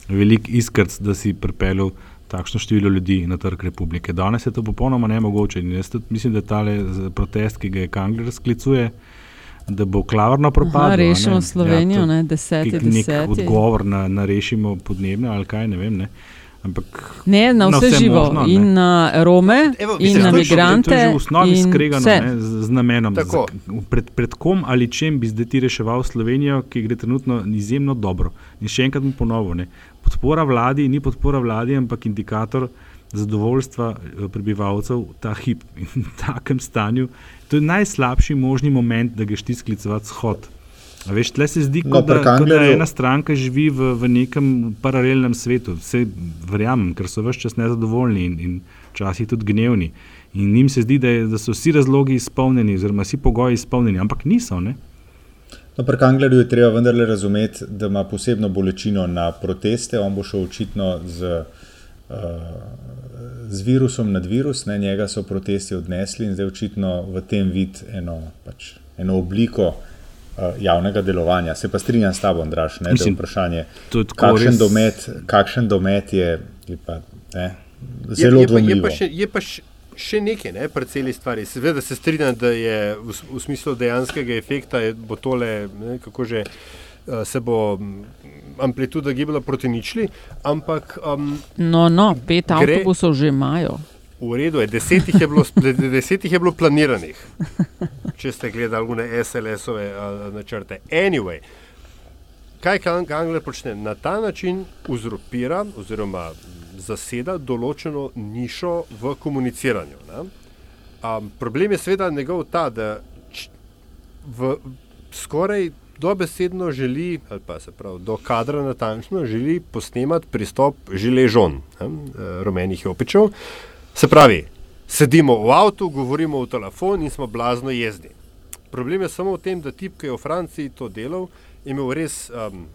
Speaker 2: velik iskrc, da si pripeljal takšno število ljudi na trg republike. Danes je to popolnoma nemogoče in jaz mislim, da tale z- protest, ki ga je Kangler sklicuje, da bo klavrno propadlo.
Speaker 1: Aha,
Speaker 2: a ne.
Speaker 1: rešimo Slovenijo,
Speaker 2: to-
Speaker 1: ne, deseti,
Speaker 2: nek
Speaker 1: deseti.
Speaker 2: odgovor na, na rešimo podnebne ali kaj, ne vem. Ne. Ampak
Speaker 1: Ne, na vse, vse živo,
Speaker 2: možno, ne.
Speaker 1: in na Rome,
Speaker 10: Evo,
Speaker 1: in na migrante.
Speaker 2: To je že v osnovi skregano ne, z, z namenom.
Speaker 10: Tako.
Speaker 2: Z, pred, pred kom ali čem bi zdaj ti reševal Slovenijo, ki gre trenutno izjemno dobro. In še enkrat bom ponovil, ne, podpora vladi ni podpora vladi, ampak indikator zadovoljstva eh, prebivalcev ta hip in v takem stanju. To je najslabši možni moment, da greš ti sklicovati shod. A veš, tle se zdi,
Speaker 3: No,
Speaker 2: kot da, kot da ena stranka živi v, v nekem paralelnem svetu. Vse verjamem, ker so vse čas nezadovoljni in, in včasih tudi gnevni. In njim se zdi, da, je, da so vsi razlogi izpolnjeni, oziroma vsi pogoji izpolnjeni, ampak niso. Ne?
Speaker 3: No, pri Kanglerju je treba vendarle razumeti, da ima posebno bolečino na proteste. On bo šel očitno z, uh, z virusom nad virus, ne, njega so protesti odnesli in zdaj očitno v tem vidi eno, pač, eno obliko javnega delovanja. Se pa strinjam s tabo, Andraš, ne,
Speaker 2: Mislim,
Speaker 3: da je vprašanje,
Speaker 2: to je tako
Speaker 3: kakšen,
Speaker 2: res-
Speaker 3: domet, kakšen domet je, je pa, ne,
Speaker 10: Je,
Speaker 3: zelo
Speaker 10: je, pa, je pa še, je pa še, nekaj, ne, pri celi stvari. Seveda se strinjam, da je v, v smislu dejanskega efekta je, bo tole, ne, kako že eh, se bo mm, amplituda gibala proti ničli, ampak um,
Speaker 1: No, no, pet
Speaker 10: Gre-
Speaker 1: avtobusov že imajo.
Speaker 10: V redu je, deset jih je bilo, deset jih je bilo planiranih, če ste gledali une SLS-ove načrte. Anyway, kaj Kang- Kangler počne? Na ta način uzurpira oziroma zaseda določeno nišo v komuniciranju. Ne? Um, problem je seveda njegov ta, da v skoraj dobesedno želi, ali pa se pravi do kadra natančno, želi posnemati pristop žiležon, ne, eh, rumenih jopičev. Se pravi, sedimo v avtu, govorimo v telefon in smo blazno jezni. Problem je samo v tem, da tip, ki je v Franciji to delal, imel res um,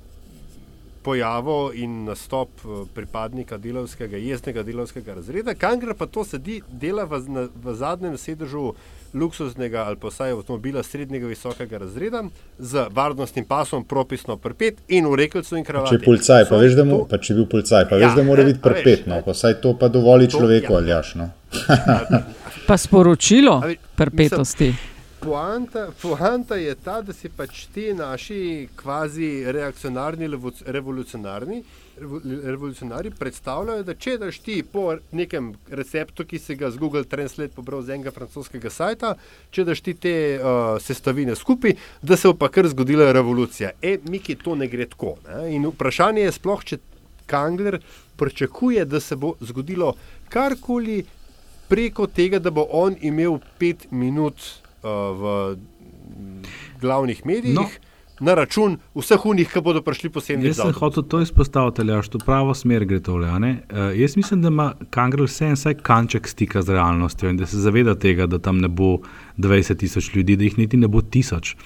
Speaker 10: pojavo in nastop eh, pripadnika delovskega, jeznega delovskega razreda. Kangler pa to sedi, dela v, na, v zadnjem sedežu luksuznega ali pa vsaj avtomobila srednjega visokega razreda z varnostnim pasom, propisno pripet in v rekelcu in kravati.
Speaker 3: Če je policaj, pa
Speaker 10: So
Speaker 3: veš, da,
Speaker 10: to-
Speaker 3: pa če bil policaj, pa
Speaker 10: Ja,
Speaker 3: veš, da mora
Speaker 10: ne,
Speaker 3: biti prepet, no, pa saj to pa dovoli
Speaker 10: To-
Speaker 3: človeku,
Speaker 10: ja.
Speaker 3: ali jaš. No.
Speaker 1: Pa sporočilo
Speaker 10: ve-
Speaker 1: perpetosti.
Speaker 10: Poanta, poanta je ta, da si pač ti naši kvazi reakcionarni, revolucionarni, revo- revolucionarji predstavljajo, da če daš ti po nekem receptu, ki si ga z Google Translate pobral z enega francoskega sajta, če daš ti te uh, sestavine skupaj, da se bo pa kar zgodila revolucija. E, Miki, to ne gre tako. Ne? In vprašanje je sploh, če Kangler pričakuje, da se bo zgodilo karkoli preko tega, da bo on imel pet minut uh, v glavnih medijih.
Speaker 2: No.
Speaker 10: Na račun vseh unih, ki bodo prišli posebno
Speaker 2: Jaz sem hotel to izpostaviti, ali v pravo smer gre tole. Uh, jaz mislim, da ima Kangrel vseeno vsaj kanček stika z realnostjo in da se zaveda tega, da tam ne bo 20 tisoč ljudi, da jih niti ne bo tisoč.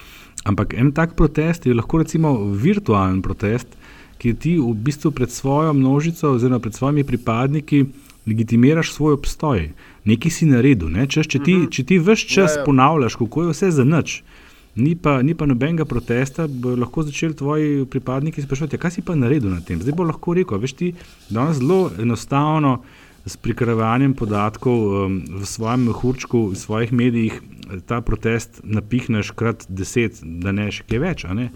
Speaker 2: Ampak en tak protest je lahko recimo virtualen protest, ki ti v bistvu pred svojo množico oziroma pred svojimi pripadniki legitimiraš svoj obstoj. Nekaj si naredil, ne? Češ, če ti, če ti vse čas
Speaker 10: Ja, ja.
Speaker 2: ponavljaš, kako je vse za nič. Ni pa, ni pa nobenega protesta, bo lahko začeli tvoji pripadniki sprašovati, "Ja, kaj si pa naredil na tem. Zdaj bo lahko rekel, "A veš ti, danes zelo enostavno s prikrajevanjem podatkov um, v svojem mehurčku, v svojih medijih ta protest napihneš krat deset, da ne še kaj več. Eh,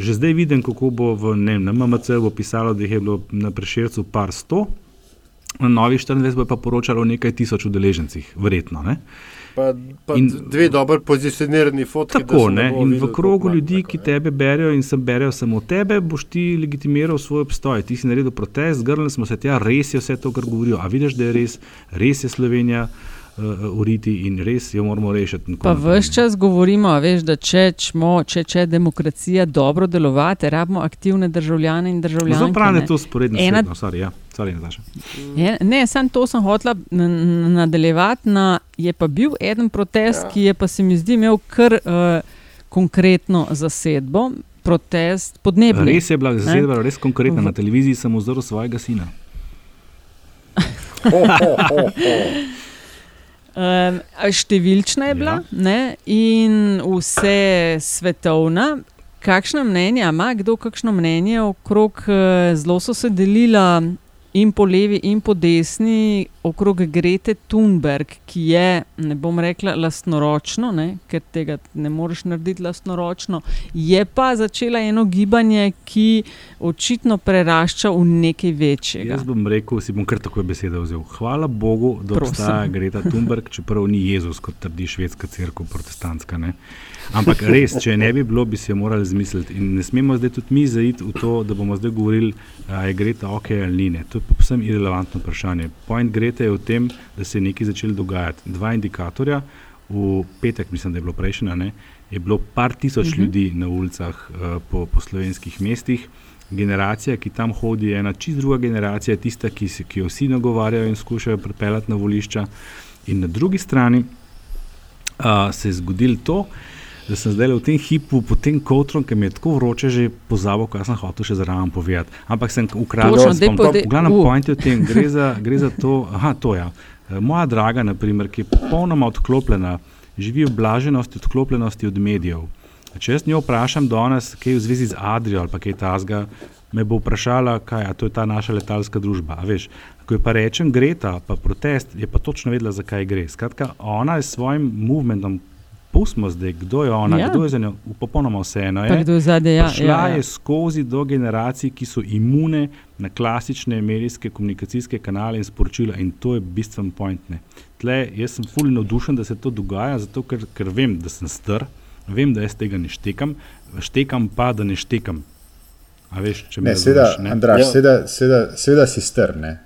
Speaker 2: Že zdaj vidim, kako bo v, ne, na MMC bo pisalo, da jih je bilo na prešircu par sto, na novih 24 bo pa poročalo o nekaj tisoč udeležencih, verjetno. Ne?
Speaker 10: Pa, pa
Speaker 2: In-
Speaker 10: dve dobro pozicionirani da
Speaker 2: Tako,
Speaker 10: se
Speaker 2: ne? In
Speaker 10: videlo,
Speaker 2: v krogu ljudi,
Speaker 10: ima,
Speaker 2: ki
Speaker 10: tako,
Speaker 2: tebe berejo in sem berejo samo tebe, boš ti legitimiral svoj obstoj. Ti si naredil protest, zgrnili smo se tja, res je vse to, kar govorijo. A vidiš, da je res, res je Slovenija uh, uriti in res jo moramo rešiti.
Speaker 1: Pa vse čas govorimo, veš, da če, čmo, če, če demokracija dobro delovati, rabimo aktivne državljane in državljane.
Speaker 2: Da je to sporedno. Ena... Svet, no, sorry, ja. Sorry,
Speaker 1: je, ne, samo to sem hotela nadaljevati. Na, je pa bil en protest, ja. ki je pa se mi zdi imel kar uh, konkretno zasedbo. Protest podnebni.
Speaker 2: Res je bila zasedba, res konkretna. Na televiziji sem ozrl svojega sina.
Speaker 1: Um, številčna je bila ja. in vse svetovna. Kakšno mnenje ima, kdo kakšno mnenje okrog, eh, zelo so se delila in po levi, in po desni, okrog Grete Thunberg, ki je, ne bom rekla, lastnoročno, ne, ker tega ne moreš narediti lastnoročno, je pa začela eno gibanje, ki očitno prerašča v nekaj večjega.
Speaker 2: Jaz bom rekel, si bom kar tako besede vzel. Hvala Bogu, da Prosim. obstaja Greta Thunberg, čeprav ni Jezus, kot trdi švedska crkva, protestantska. Ne. Ampak res, če ne bi bilo, bi se morali zmisliti. In ne smemo zdaj tudi mi zaiti v to, da bomo zdaj govorili, da je Greta ok ali ne. To je povsem irrelevantno vprašanje. Point Greta je v tem, da se je nekaj začelo dogajati. Dva indikatorja, v petek, mislim, da je bilo prejšnja, ne, je bilo par tisoč uh mhm. -huh. ljudi na ulicah uh, po, po slovenskih mestih. Generacija, ki tam hodi, je ena čist druga generacija, tista, ki, ki jo vsi nagovarjajo in skušajo pripeljati na volišča. In na drugi strani uh, se je zgodilo to, da sem zdaj v tem hipu, po tem kotru, ki mi je tako vroče, že pozabil, kaj sem hotel še zraven povedati. Ampak sem ukradel
Speaker 1: vse.
Speaker 2: V glavnem uh. pointu tem gre za, gre za to, aha, to ja. Moja draga, naprimer, ki je popolnoma odklopljena, živi v blaženosti, odklopljenosti od medijev. Če jaz njo vprašam danes, kaj je v zvezi z Adrijo ali kaj tasga, me bo vprašala, kaj je to je ta naša letalska družba. Veš, ko je pa rečem Greta, pa protest, je pa točno vedela, zakaj gre. Skratka, ona je s svojim movementom pustimo zdaj, kdo je ona, ja. kdo je za njo, popolnoma vseeno. Je,
Speaker 1: je zadnje, ja,
Speaker 2: šla ja, ja. je skozi do generacij, ki so imune na klasične medijske komunikacijske kanale in sporočila, in to je bistven point. Ne. Tle, jaz sem fully navdušen, da se to dogaja, zato ker, ker vem, da sem str, vem, da jaz tega ne štekam, štekam pa, da ne štekam. Veš,
Speaker 3: ne, seveda, Andraš, ja. seveda, si strne.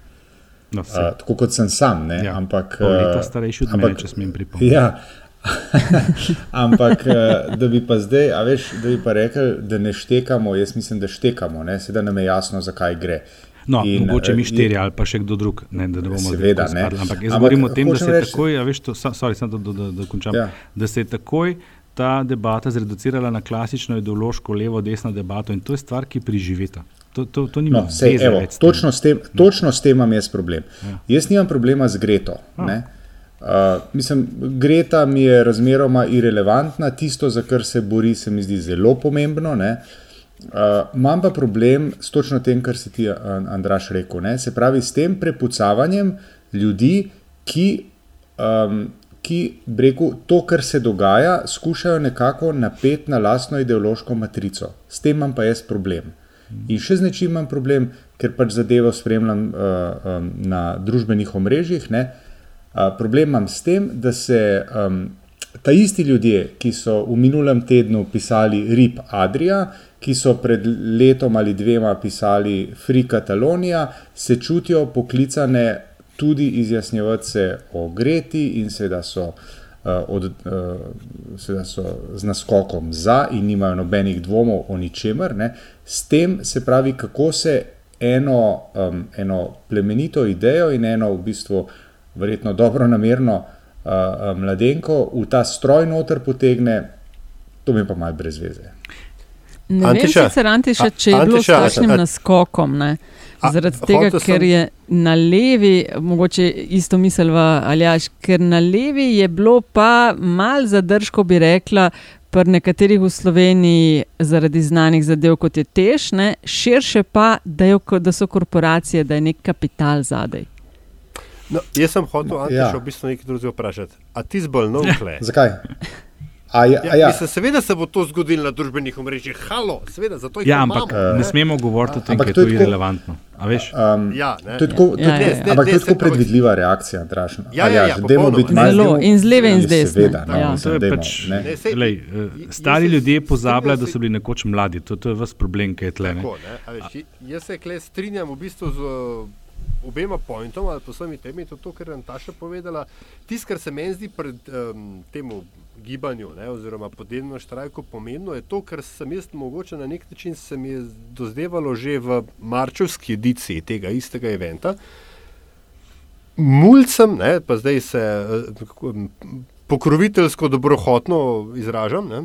Speaker 3: No, uh, tako kot sem sam, ja. ampak.
Speaker 2: Leta starejši od mene, če smem pripomniti.
Speaker 3: Ja, Ampak, eh, da bi pa zdaj, a veš, da bi pa rekel, da ne štekamo, jaz mislim, da štekamo, ne? sedaj nam je jasno, zakaj gre.
Speaker 2: No, in, mogoče mi eh, štiri ali pa še kdo drug, ne, da ne bomo seveda, ne. Ampak jaz govorim o tem, da se je takoj, a veš, to, sorry, da, da, da, da končam, ja. da se je takoj ta debata zreducirala na klasično ideološko levo-desno debato in to je stvar, ki preživita. To, to, to no, sej, evo,
Speaker 3: točno, s tem, točno s tem imam jaz problem. Ja. Jaz nimam problema z Greto. Ah. Uh, mislim, Greta mi je razmeroma irrelevantna, tisto, za kar se bori, se mi zdi zelo pomembno. Uh, imam pa problem s točno tem, kar si ti, Andraš, rekel. Ne? Se pravi, s tem prepucavanjem ljudi, ki, um, ki breku to, kar se dogaja, skušajo nekako napeti na lastno ideološko matrico. S tem imam pa jaz problem. In še z nečim imam problem, ker pač zadevo spremljam uh, um, na družbenih omrežjih. Ne? Problem imam s tem, da se um, ta isti ljudje, ki so v minulem tednu pisali Rip Adria, ki so pred letom ali dvema pisali Free Catalonia, se čutijo poklicane tudi izjasnjevati se o Greti in seveda so. Uh, od, uh, seveda so z naskokom za, in nimajo nobenih dvomov o ničemer. Ne. S tem se pravi, kako se eno, um, eno plemenito idejo in eno v bistvu verjetno dobro namerno uh, uh, mladenko v ta stroj noter potegne, to mi pa malo brez veze.
Speaker 1: Ne Antiša. vem, sicer Antiša, če je bilo s takšnim naskokom. Ne? Zaradi a, tega, ker je na levi, mogoče isto misel, aljaš, ker na levi je bilo pa mal zadržko, bi rekla, pri nekaterih v Sloveniji zaradi znanih zadev, kot je tež, ne? širše pa, da, je, da so korporacije, da je nek kapital zadaj.
Speaker 10: No, jaz sem hotel, da ja. v bistvu nekaj drugega vprašati. A ti zbolno vkle?
Speaker 3: Zakaj?
Speaker 10: A ja, a ja. Mislim, seveda se bo to zgodilo na družbenih omrežjih, halo, seveda, zato je to.
Speaker 2: Ja, ampak imamo, ne smemo govoriti o tem, da je to irrelevantno. Um,
Speaker 3: ja, to je tako, ja, ja. Ampak to je tako predvidljiva reakcija, dražna.
Speaker 10: Ja, ja, ja, ja,
Speaker 3: biti
Speaker 1: zelo in z leve in z desne.
Speaker 3: Seveda, no, ja.
Speaker 2: mislim, dejmo, pač, ne. Ne, lej, uh, stari ljudje pozabljajo, da so bili nekoč mladi. To, to je vas problem, ki je tle.
Speaker 10: Tako, ne, veš, jaz se strinjam v bistvu z. Obema pointoma, ali vsemi temi, to, to, kar je Nataša povedala. Tisto, kar se meni zdi pred um, temu gibanju, ne, oziroma podnebnemu štrajku pomembno, je to, kar sem jaz mogoče na nek način se mi je dozdevalo že v marčevski ediciji tega istega eventa. Mulcem, ne, pa zdaj se eh, pokroviteljsko dobrohotno izražam, ne,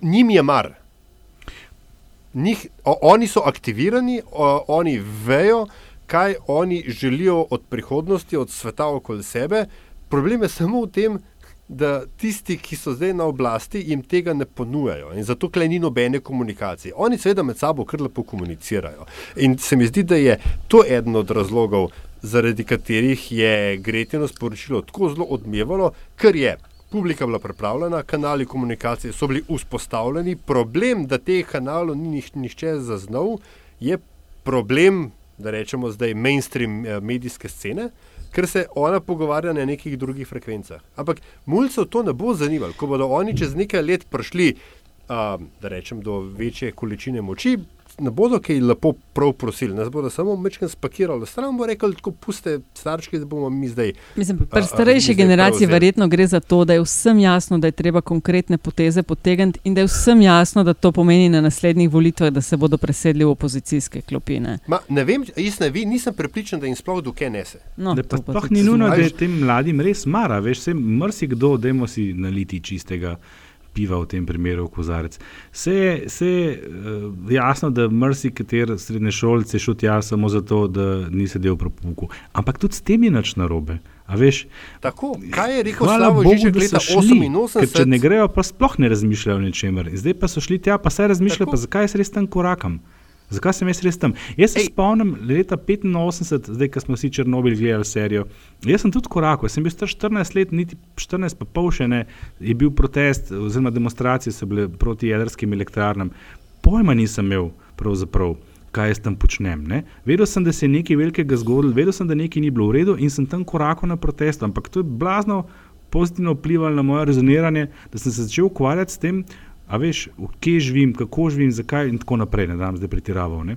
Speaker 10: njim je mar. Njih, o, oni so aktivirani, o, oni vejo, kaj oni želijo od prihodnosti, od sveta okoli sebe. Problem je samo v tem, da tisti, ki so zdaj na oblasti, jim tega ne ponujajo. In zato klej ni nobene komunikacije. Oni seveda med sabo kar lepo komunicirajo. In se mi zdi, da je to eden od razlogov, zaradi katerih je Gretjeno sporočilo tako zelo odmevalo, ker je publika bila pripravljena, kanali komunikacije so bili vzpostavljeni. Problem, da teh kanalov ni niš, nišče zaznal, je problem, da rečemo zdaj, mainstream eh, medijske scene. Ker se ona pogovarja na nekih drugih frekvencah. Ampak mulcev to ne bo zanimalo. Ko bodo oni čez nekaj let prišli, uh, da rečem, do večje količine moči, ne bodo kaj lepo prav prosili, nas bodo samo mečkaj spakirali. Stran bo rekel, tako puste starčke, da bomo mi zdaj.
Speaker 1: Mislim, pri starejši generaciji verjetno gre za to, da je vsem jasno, da je treba konkretne poteze potegniti in da je vsem jasno, da to pomeni na naslednjih volitvah, da se bodo presedli v opozicijske klopine.
Speaker 10: Ma, ne vem, jaz ne vi, nisem prepričan, da jim sploh duke nese.
Speaker 1: No,
Speaker 2: Da pa
Speaker 1: pa
Speaker 2: sploh ni nujno, da je tem mladim res mara. Veš, se marsikdo, dajmo si naliti čistega piva v tem primeru v kozarec. Se je se, uh, jasno, da marsikater srednješolc je šel tja samo zato, da ni sedel pri pouku. Ampak tudi s tem je nič narobe. A veš,
Speaker 10: Tako, kaj je rekel Slavo
Speaker 2: Bogu, da
Speaker 10: leta
Speaker 2: so šli,
Speaker 10: 88?
Speaker 2: ker če ne grejo, pa sploh ne razmišljajo o ničemer. In Zdaj pa so šli tja, pa se razmišljajo, pa zakaj jaz res tam korakam. Zakaj sem jaz res tam? Jaz se
Speaker 10: Ej.
Speaker 2: spomnim leta 85, zdaj, ko smo vsi Černobil gledali serijo. Jaz sem tudi korakal, jaz sem bil star 14 let, niti 14 pa pol še ne, je bil protest oziroma demonstracije so bile proti jedrskim elektrarnam. Pojma nisem imel pravzaprav. Kaj jaz tam počnem? Ne? Vedel sem, da se je nekaj velikega zgodilo, vedel sem, da nekaj ni bilo v redu in sem tam korakal na protest. Ampak to je blazno pozitivno vplivalo na moje rezoniranje, da sem se začel ukvarjati s tem, a veš, kje živim, kako živim, zakaj in tako naprej. Ne dam zdaj pretiraval. Ne?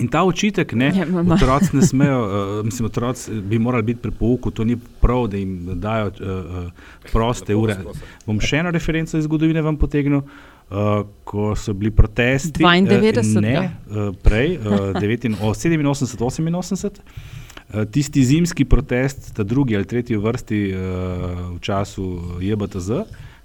Speaker 2: In ta očitek, ne,
Speaker 1: Ja,
Speaker 2: otroci ne smejo, uh, mislim, otroci bi morali biti pri pouku, to ni prav, da jim dajo uh, uh, proste ure. Bom še eno referenco iz zgodovine vam potegnil. Uh, ko so bili protesti,
Speaker 1: 92.
Speaker 2: uh, ne, uh, prej, uh, 89, o, 87, 88, uh, tisti zimski protest, ta drugi ali tretji v vrsti uh, v času JBTZ,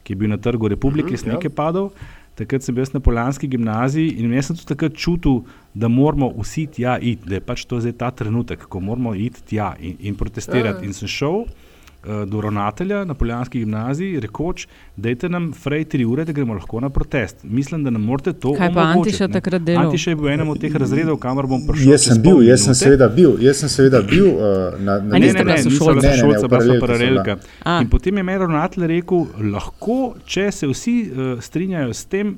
Speaker 2: ki je bil na trgu Republike,
Speaker 10: Mhm,
Speaker 2: sneg
Speaker 10: ja.
Speaker 2: je padal. Takrat sem bil jaz na Poljanski gimnaziji in jaz sem tudi takrat čutil, da moramo vsi tja iti, da je pač to zdaj ta trenutek, ko moramo iti tja in, in protestirati.
Speaker 10: Ja, ja.
Speaker 2: In sem šel do ravnatelja na Poljanski gimnaziji, rekoč, dajte nam frej tri ure, da gremo lahko na protest. Mislim, da nam morate to
Speaker 1: Kaj pa
Speaker 2: omogočiti,
Speaker 1: Antiša
Speaker 2: ne.
Speaker 1: takrat delal?
Speaker 2: Antiša je bil enem od teh razredov, kamor bom prišel.
Speaker 3: Jaz sem bil, jaz sem seveda bil, jaz sem seveda bil uh, na, na
Speaker 1: A
Speaker 2: Ne,
Speaker 1: niste
Speaker 2: ne,
Speaker 1: bila
Speaker 2: ne, nisem
Speaker 1: sošolca?
Speaker 2: bila
Speaker 3: Ne, ne, ne,
Speaker 2: sošolca,
Speaker 3: v
Speaker 2: bila sem
Speaker 3: paralelki sem
Speaker 2: paralelka.
Speaker 1: A.
Speaker 2: In potem je meni ravnatelj rekel, lahko, če se vsi uh, strinjajo s tem,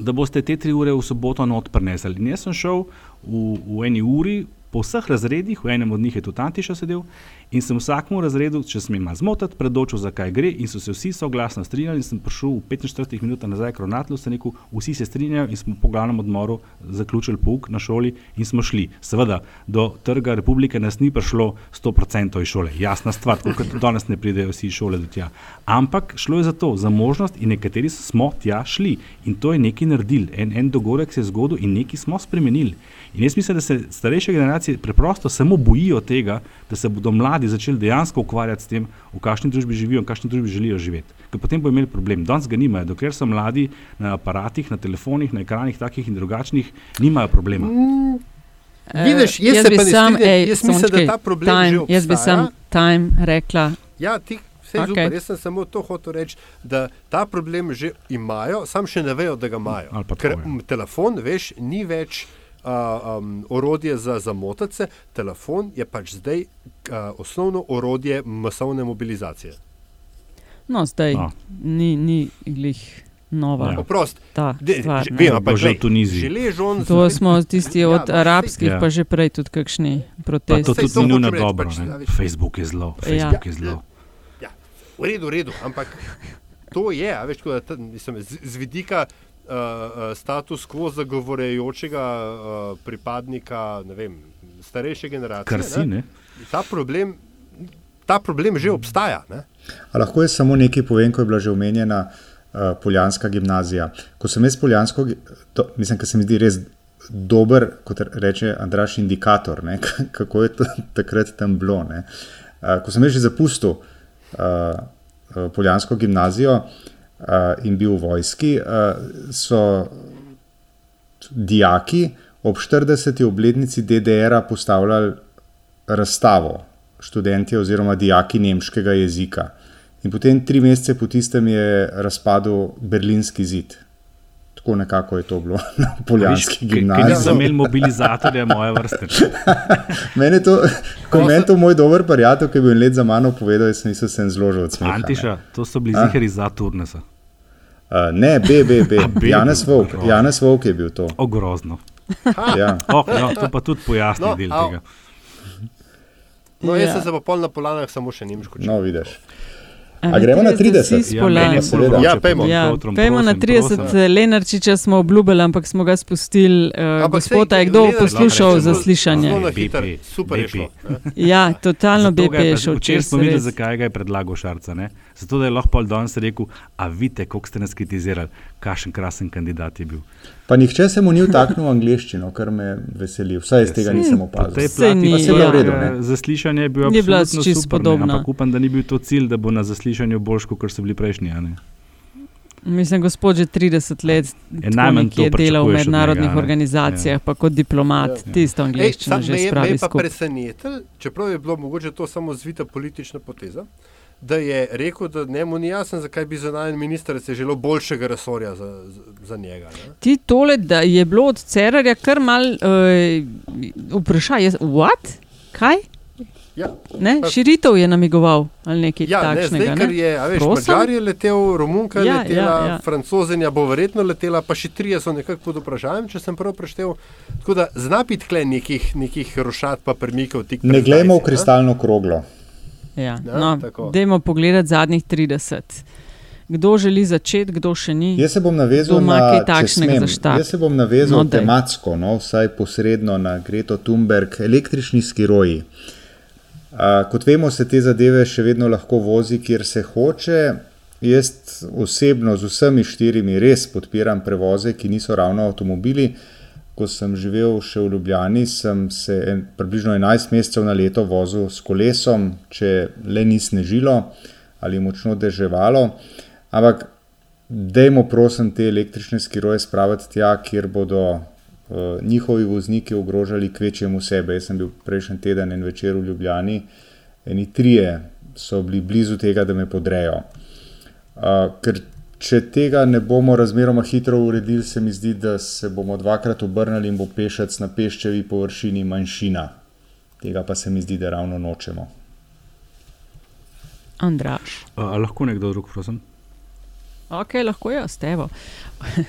Speaker 2: da boste te tri ure v soboto not prenesli. In jaz sem šel v, v eni uri. Po vseh razredih, v enem od njih je tudi Antiša sedel, in sem vsakmu razredu, če sem jim zmotil, predočil, zakaj gre, in so se vsi soglasno strinjali. In sem prišel v 45 minutah nazaj k ravnatelju, sem rekel, vsi se strinjajo, in smo po glavnem odmoru zaključili pouk na šoli in smo šli. Seveda, do trga republike nas ni prišlo 100% iz šole, jasna stvar, tako kot danes ne pridejo vsi iz šole do tja. Ampak šlo je za to, za možnost, in nekateri smo tja šli in to je nekaj naredili. En, en dogodek se je zgodil in nekaj smo spremenili. In jaz mislim, da se starejše generacije preprosto samo bojijo tega, da se bodo mladi začeli dejansko ukvarjati s tem, v kakšni družbi živijo in v kakšni družbi želijo živeti. Ker potem bo imeli problem. Danes ga nimajo, dokler so mladi na aparatih, na telefonih, na ekranih takih in drugačnih, nimajo problema.
Speaker 10: Vidiš, jaz
Speaker 1: Eh,
Speaker 10: se
Speaker 1: bi
Speaker 10: pa ne
Speaker 1: sam, ej,
Speaker 10: Jaz mislim, da ta problem
Speaker 1: time,
Speaker 10: že
Speaker 1: Jaz bi
Speaker 10: obstaja.
Speaker 1: sam time rekla.
Speaker 10: Ja, ti, vse okay. super. Jaz sem samo to hotel reči, da ta problem že imajo, sam še ne vejo, da ga imajo.
Speaker 2: Pa
Speaker 10: Ker telefon, veš, ni več um, orodje za zamotace, telefon je pač zdaj uh, osnovno orodje masovne mobilizacije.
Speaker 1: No, zdaj
Speaker 2: No.
Speaker 1: ni, ni glih nova.
Speaker 2: Ja.
Speaker 10: Oprost,
Speaker 1: Ta
Speaker 10: de,
Speaker 1: stvar,
Speaker 10: že- vem, ampak
Speaker 2: bo že v Tuniziji.
Speaker 10: ležon.
Speaker 1: To smo tisti
Speaker 10: Ja,
Speaker 1: od
Speaker 10: no,
Speaker 1: arabskih,
Speaker 2: Ja.
Speaker 1: pa že prej tudi kakšni
Speaker 2: Pa
Speaker 1: protesti.
Speaker 2: to tudi ni nujno
Speaker 10: hočem reči,
Speaker 2: dobro.
Speaker 10: pač,
Speaker 2: ne. Facebook je zelo,
Speaker 1: Ja.
Speaker 2: Facebook je zelo.
Speaker 10: Ja, v redu, v redu, ampak to je, a veš, tako da, ta- mislim, z, z vidika uh, status quo zagovorjajočega uh, pripadnika ne vem, starejše generacije.
Speaker 2: Kar si, ne?
Speaker 10: Ta problem, ta problem že obstaja. Ne?
Speaker 3: A lahko jaz samo nekaj povem, ko je bila že omenjena uh, Poljanska gimnazija. Ko sem jaz Poljansko, to, mislim, da se mi zdi res dober, kot reče Andraš, indikator, ne, kako je to takrat tam bilo. ne. Uh, ko sem jaz že zapustil uh, Poljansko gimnazijo uh, in bil v vojski, uh, so dijaki ob 40. obletnici DDR-a postavljali razstavo študenti oziroma dijaki nemškega jezika. In potem tri mesece po tistem je razpadel berlinski zid. Tako nekako je to bilo na poljanski gimnaziji.
Speaker 2: niso imeli mobilizatorja moje vrste.
Speaker 3: Mene to, ko je meni to moj dober prijatelj, ki je bil let za mano povedal, jaz sem se sem zložil od smeha. ne.
Speaker 2: Antiša, to so bili zihari za turnesa.
Speaker 3: Uh, ne, B, B, B.
Speaker 2: A, B
Speaker 3: Janez
Speaker 2: bil,
Speaker 3: Volk. Janez Volk je bil to.
Speaker 2: Ogrozno.
Speaker 3: Ja.
Speaker 2: Oh, no, to pa tudi pojasni
Speaker 10: No,
Speaker 2: del tega.
Speaker 10: No, jaz
Speaker 1: Ja.
Speaker 10: sem se pa pol na polanah samo še nemško.
Speaker 3: No, vidiš.
Speaker 1: A
Speaker 3: A gremo na
Speaker 1: 30 si
Speaker 3: 30?
Speaker 1: s
Speaker 2: Ja,
Speaker 3: Seveda.
Speaker 10: Ja,
Speaker 2: pod
Speaker 10: pejmo.
Speaker 1: Ja, pejmo na
Speaker 2: prosim,
Speaker 1: 30,
Speaker 2: prosim.
Speaker 1: Lenarčiča smo obljubili, ampak smo ga spustili. Uh,
Speaker 10: Ampak
Speaker 1: gospod, je kdo
Speaker 10: Lenarčič,
Speaker 1: poslušal
Speaker 10: na
Speaker 2: BP,
Speaker 10: hitro, super je
Speaker 2: BP.
Speaker 10: šlo.
Speaker 1: Ja, totalno BP je šel
Speaker 2: Včeraj
Speaker 1: čez.
Speaker 2: smo videli, zakaj ga je predlagal Šarca. Ne? Zato, da je lahko pol danes rekel, a vidite, koliko ste nas kritizirali, kakšen krasen kandidat je bil.
Speaker 3: Pa nihče se mu ni vtaknil v angliščino, kar me veseli. Vsaj iz tega nisem opazil.
Speaker 2: Plati
Speaker 1: ni, ja.
Speaker 3: v redu. ne.
Speaker 2: Eh, Zaslišanje je bilo absolutno
Speaker 1: čisto podobna.
Speaker 2: Ampak upam, da ni bil to cilj, da bo na zaslišanju boljš, kot so bili prejšnji. a ne.
Speaker 1: Mislim, gospod že 30 let
Speaker 2: Je najmanj
Speaker 1: je delal v mednarodnih
Speaker 2: njega,
Speaker 1: organizacijah, pa kot diplomat,
Speaker 10: Ja.
Speaker 1: tisto
Speaker 10: Ej,
Speaker 1: angliščino
Speaker 10: sam
Speaker 1: že
Speaker 10: me je, me
Speaker 1: spravi
Speaker 10: je pa
Speaker 1: skupaj.
Speaker 10: presenetil, čeprav je bilo mogoče to samo zvita politična poteza, da je rekel, da njemu ni jasno, zakaj bi zunanji minister se želel boljšega resorja za, za, za njega. Ne?
Speaker 1: Ti tole, da je bilo od Cerarja kar mal uh, vprašaj, jaz, what? Kaj?
Speaker 10: Ja.
Speaker 1: Ne? Širitev je namigoval ali nekaj
Speaker 10: Ja, ne,
Speaker 1: takšnega.
Speaker 10: zdaj, ker je, a veš? Mačar je letel, Romunka je
Speaker 1: Ja,
Speaker 10: ja, letela,
Speaker 1: ja,
Speaker 10: ja,
Speaker 1: ja.
Speaker 10: ja. Francozenja bo verjetno letela, pa še trije so nekako pod vprašanjem, če sem prav preštel. Tako da zna biti tle nekih, nekih rošat pa premikov tik
Speaker 3: Ne
Speaker 10: pred
Speaker 3: glejmo v
Speaker 10: ne?
Speaker 3: kristalno kroglo.
Speaker 1: Ja,
Speaker 10: Ja,
Speaker 1: no,
Speaker 10: tako.
Speaker 1: dajmo pogledati zadnjih 30. Kdo želi začeti, kdo še ni?
Speaker 3: Jaz se bom navezal na,
Speaker 1: takšnega
Speaker 3: smem,
Speaker 1: za štart?
Speaker 3: jaz se bom navezal
Speaker 1: No, daj.
Speaker 3: tematsko, no, vsaj posredno na Greto Thunberg, električni skiroji. Uh, kot vemo, se te zadeve še vedno lahko vozi, kjer se hoče. Jaz osebno z vsemi štirimi res podpiram prevoze, ki niso ravno avtomobili. Ko sem živel še v Ljubljani, sem se en, približno 11 mesecev na leto vozil s kolesom, če le ni snežilo ali močno deževalo. Ampak dajmo, prosim, te električne skiroje spraviti tja, kjer bodo uh, njihovi vozniki ogrožali kvečjemu sebe. Jaz sem bil prejšnji teden en večer v Ljubljani, eni trije so bili blizu tega, da me podrejo. Uh, če tega ne bomo razmeroma hitro uredili, se mi zdi, da se bomo dvakrat obrnili in bo pešec na peščevi površini manjšina. Tega pa se mi zdi, da ravno nočemo.
Speaker 1: Andraš.
Speaker 2: A, a lahko nekdo drug, prosim?
Speaker 1: Ok, lahko je, stevo.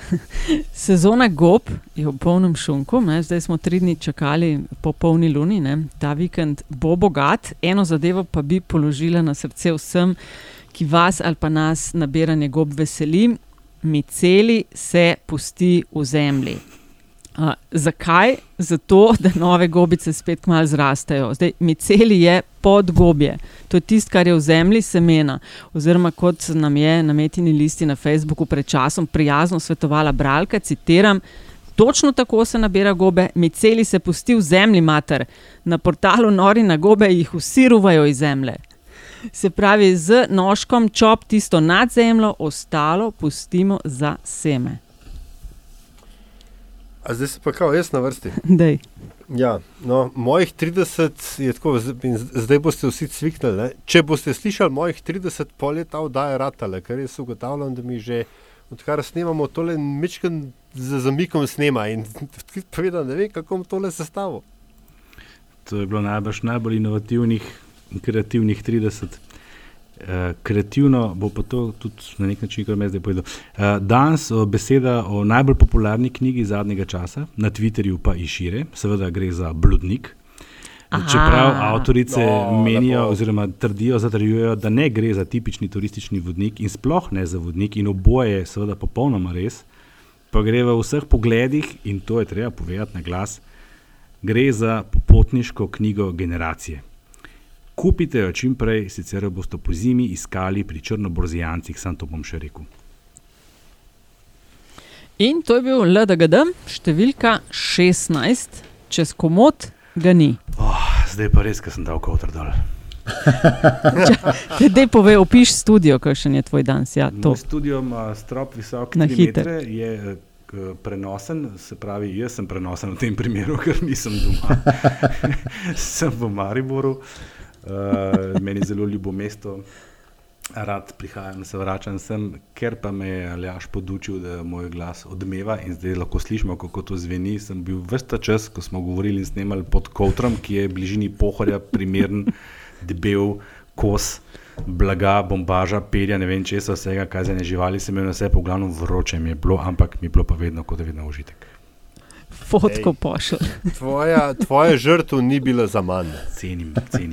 Speaker 1: Sezona gob je v polnem šunku, ne? zdaj smo tri dni čakali po polni luni, ne? ta vikend bo bogat. Eno zadevo pa bi položila na srce vsem, ki vas ali pa nas nabiranje gob veseli. Miceli se pusti v zemlji. Uh, zakaj? Zato, da nove gobice spet malo zrastejo. Zdaj, miceli je podgobje, to je tisto, kar je v zemlji semena. Oziroma, kot nam je na metini listi na Facebooku pred časom prijazno svetovala bralka, citiram. Točno tako se nabira gobe, miceli se pusti v zemlji, mater. Na portalu Nori na gobe jih vsi ruvajo iz zemlje. Se pravi, z nožkom čop tisto nad zemljo, ostalo pustimo za seme.
Speaker 10: A zdaj se pa kao jaz na vrsti.
Speaker 1: Dej.
Speaker 10: Ja, no, mojih 30 je tako, zdaj boste vsi cviknili. Ne? Če boste slišali mojih 30 poleta, oddaje ratale, ker jaz ugotavljam, da mi že odkar snemamo tole mečken z zamikom snema in povedal, ne vem, kako bom tole sestavil.
Speaker 2: To je bilo najbrž najbolj inovativnih in kreativnih 30. Uh, kreativno bo pa to tudi na nek način, kar me zdaj povedal. Uh, danes o, beseda o najbolj popularni knjigi zadnjega časa, na Twitterju pa in šire, seveda gre za Bludnik.
Speaker 1: Aha.
Speaker 2: Čeprav avtorice
Speaker 10: no,
Speaker 2: menijo,
Speaker 10: lepo.
Speaker 2: oziroma trdijo, zatrjujejo, da ne gre za tipični turistični vodnik in sploh ne za vodnik, in oboje je seveda popolnoma res, pa gre v vseh pogledih, in to je treba povedati na glas, Gre za popotniško knjigo generacije. Kupite jo čim prej, sicer jo boste po zimi iskali pri črnoborzijancih, sam to bom še rekel.
Speaker 1: In to je bil LDGD, številka 16, čez komod ga ni.
Speaker 2: Oh, zdaj pa res, ker sem dal kotr dol.
Speaker 1: Dej pove, opiš studio, kakšen je tvoj dan. Ja, to.
Speaker 2: Moj studio ima strop visok
Speaker 1: Na
Speaker 2: 3
Speaker 1: hiter.
Speaker 2: metre, je eh, prenosen, se pravi, jaz sem prenosen v tem primeru, ker nisem doma. sem v Mariboru, uh, meni je zelo ljubo mesto. Rad prihajam, se vračam sem, ker pa me je Aljaš podučil, da moj glas odmeva in zdaj lahko slišimo, kako to zveni. Sem bil vsta čas, ko smo govorili in snemali pod kotrom, ki je v bližini pohorja, primeren, debel kos blaga, bombaža, perja, ne vem česa, vsega, kaj za ne živali, sem imel vse, po glavnem vroče mi je bilo, ampak mi je bilo pa vedno kot vedno užitek.
Speaker 1: Fotko pošilj.
Speaker 10: Tvoja, tvoja žrtev ni bila za manj.
Speaker 2: Cenim, cenim.